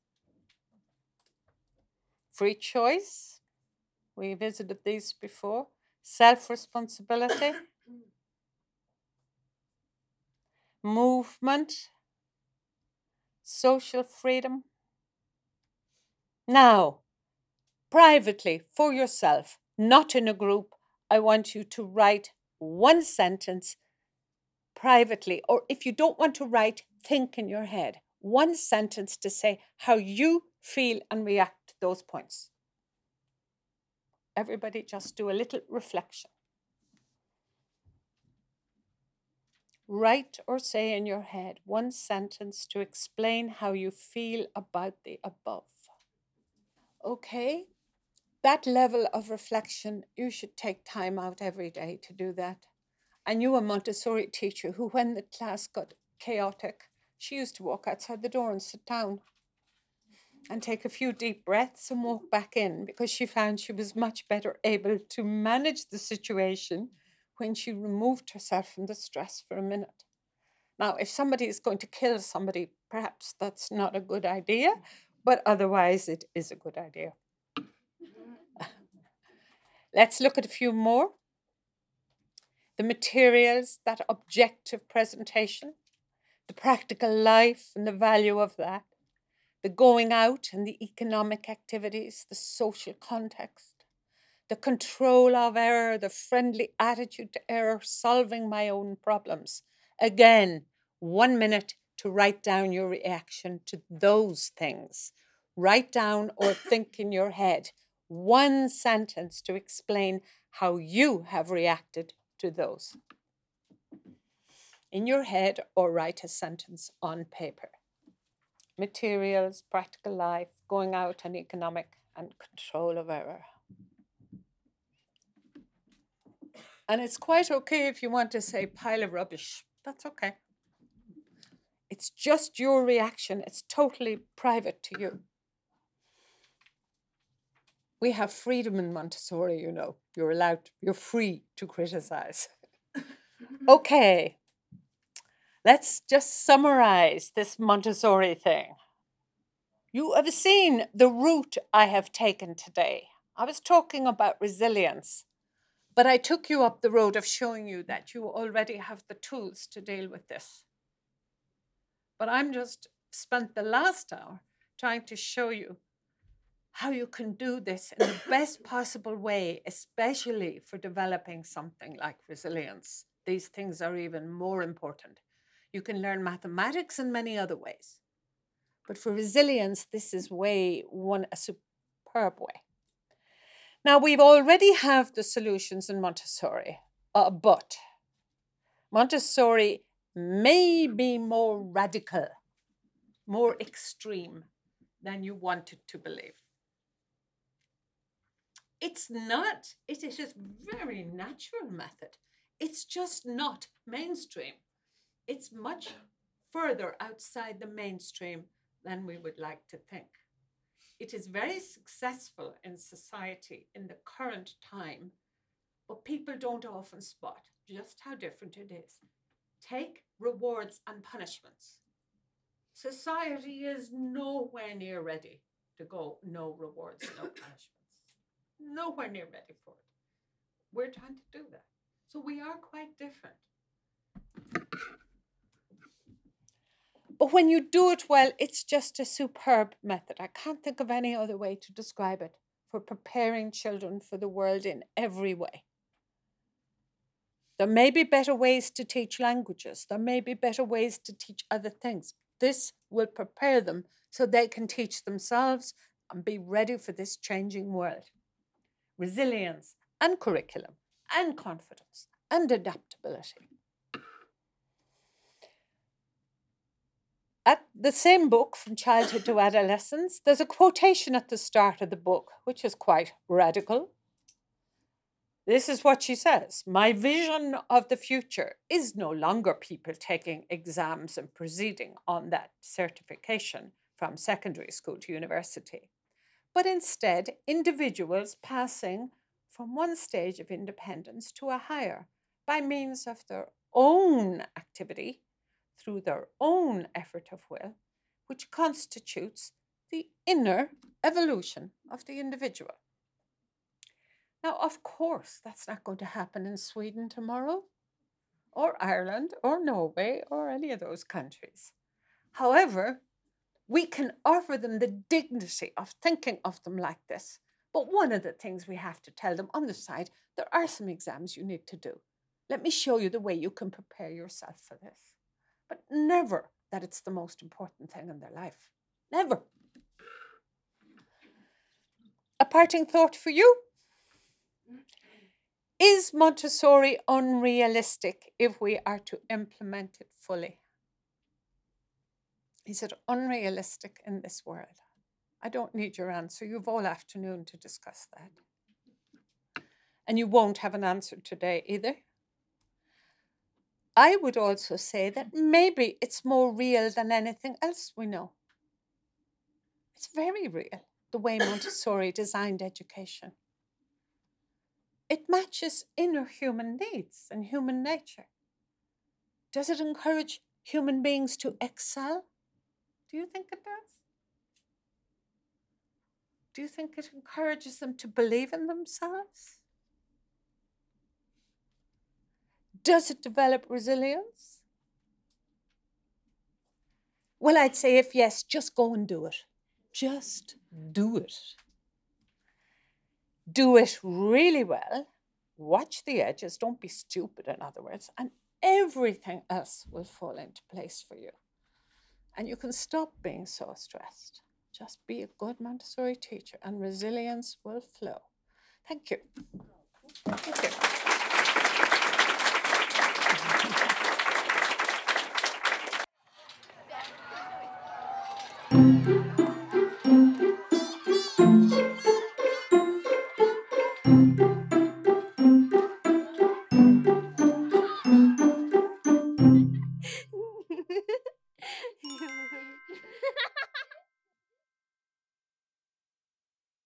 Free choice, we visited these before. Self responsibility. Movement. Social freedom. Now, privately for yourself, not in a group, I want you to write one sentence privately, or if you don't want to write, think in your head one sentence to say how you feel and react to those points. Everybody just do a little reflection. Write or say in your head one sentence to explain how you feel about the above. Okay, that level of reflection, you should take time out every day to do that. I knew a Montessori teacher who, when the class got chaotic, she used to walk outside the door and sit down and take a few deep breaths and walk back in because she found she was much better able to manage the situation when she removed herself from the stress for a minute. Now, if somebody is going to kill somebody, perhaps that's not a good idea, but otherwise, it is a good idea. *laughs* Let's look at a few more. The materials, that objective presentation, the practical life and the value of that, the going out and the economic activities, the social context, the control of error, the friendly attitude to error, solving my own problems. Again, one minute to write down your reaction to those things. Write down or *coughs* think in your head one sentence to explain how you have reacted to those in your head or write a sentence on paper. Materials, practical life, going out and economic, and control of error. And it's quite okay if you want to say pile of rubbish. That's okay. It's just your reaction, it's totally private to you. We have freedom in Montessori, you know. You're allowed, you're free to criticize. *laughs* okay, Let's just summarize this Montessori thing. You have seen the route I have taken today. I was talking about resilience, but I took you up the road of showing you that you already have the tools to deal with this. But I'm just spent the last hour trying to show you how you can do this in the best *coughs* possible way, especially for developing something like resilience. These things are even more important you can learn mathematics in many other ways. But for resilience, this is way one a superb way. Now we've already have the solutions in Montessori, uh, but Montessori may be more radical, more extreme than you wanted to believe. It's not, it is a very natural method. It's just not mainstream it's much further outside the mainstream than we would like to think. It is very successful in society in the current time, but people don't often spot just how different it is. Take rewards and punishments. Society is nowhere near ready to go no rewards, no *coughs* punishments. Nowhere near ready for it. We're trying to do that. So we are quite different. But when you do it well, it's just a superb method. I can't think of any other way to describe it for preparing children for the world in every way. There may be better ways to teach languages, there may be better ways to teach other things. This will prepare them so they can teach themselves and be ready for this changing world. Resilience and curriculum and confidence and adaptability. At the same book, From Childhood to Adolescence, there's a quotation at the start of the book, which is quite radical. This is what she says My vision of the future is no longer people taking exams and proceeding on that certification from secondary school to university, but instead individuals passing from one stage of independence to a higher by means of their own activity through their own effort of will, which constitutes the inner evolution of the individual. Now, of course, that's not going to happen in Sweden tomorrow, or Ireland, or Norway, or any of those countries. However, we can offer them the dignity of thinking of them like this. But one of the things we have to tell them on the side, there are some exams you need to do. Let me show you the way you can prepare yourself for this but never that it's the most important thing in their life. Never. A parting thought for you? Is Montessori unrealistic if we are to implement it fully? Is it unrealistic in this world? I don't need your answer. You've all afternoon to discuss that. And you won't have an answer today either. I would also say that maybe it's more real than anything else we know. It's very real, the way *coughs* Montessori designed education. It matches inner human needs and human nature. Does it encourage human beings to excel? Do you think it does? Do you think it encourages them to believe in themselves? Does it develop resilience? Well, I'd say if yes, just go and do it. Just do it. Do it really well. Watch the edges. Don't be stupid, in other words. And everything else will fall into place for you. And you can stop being so stressed. Just be a good Montessori teacher, and resilience will flow. Thank you. Thank you.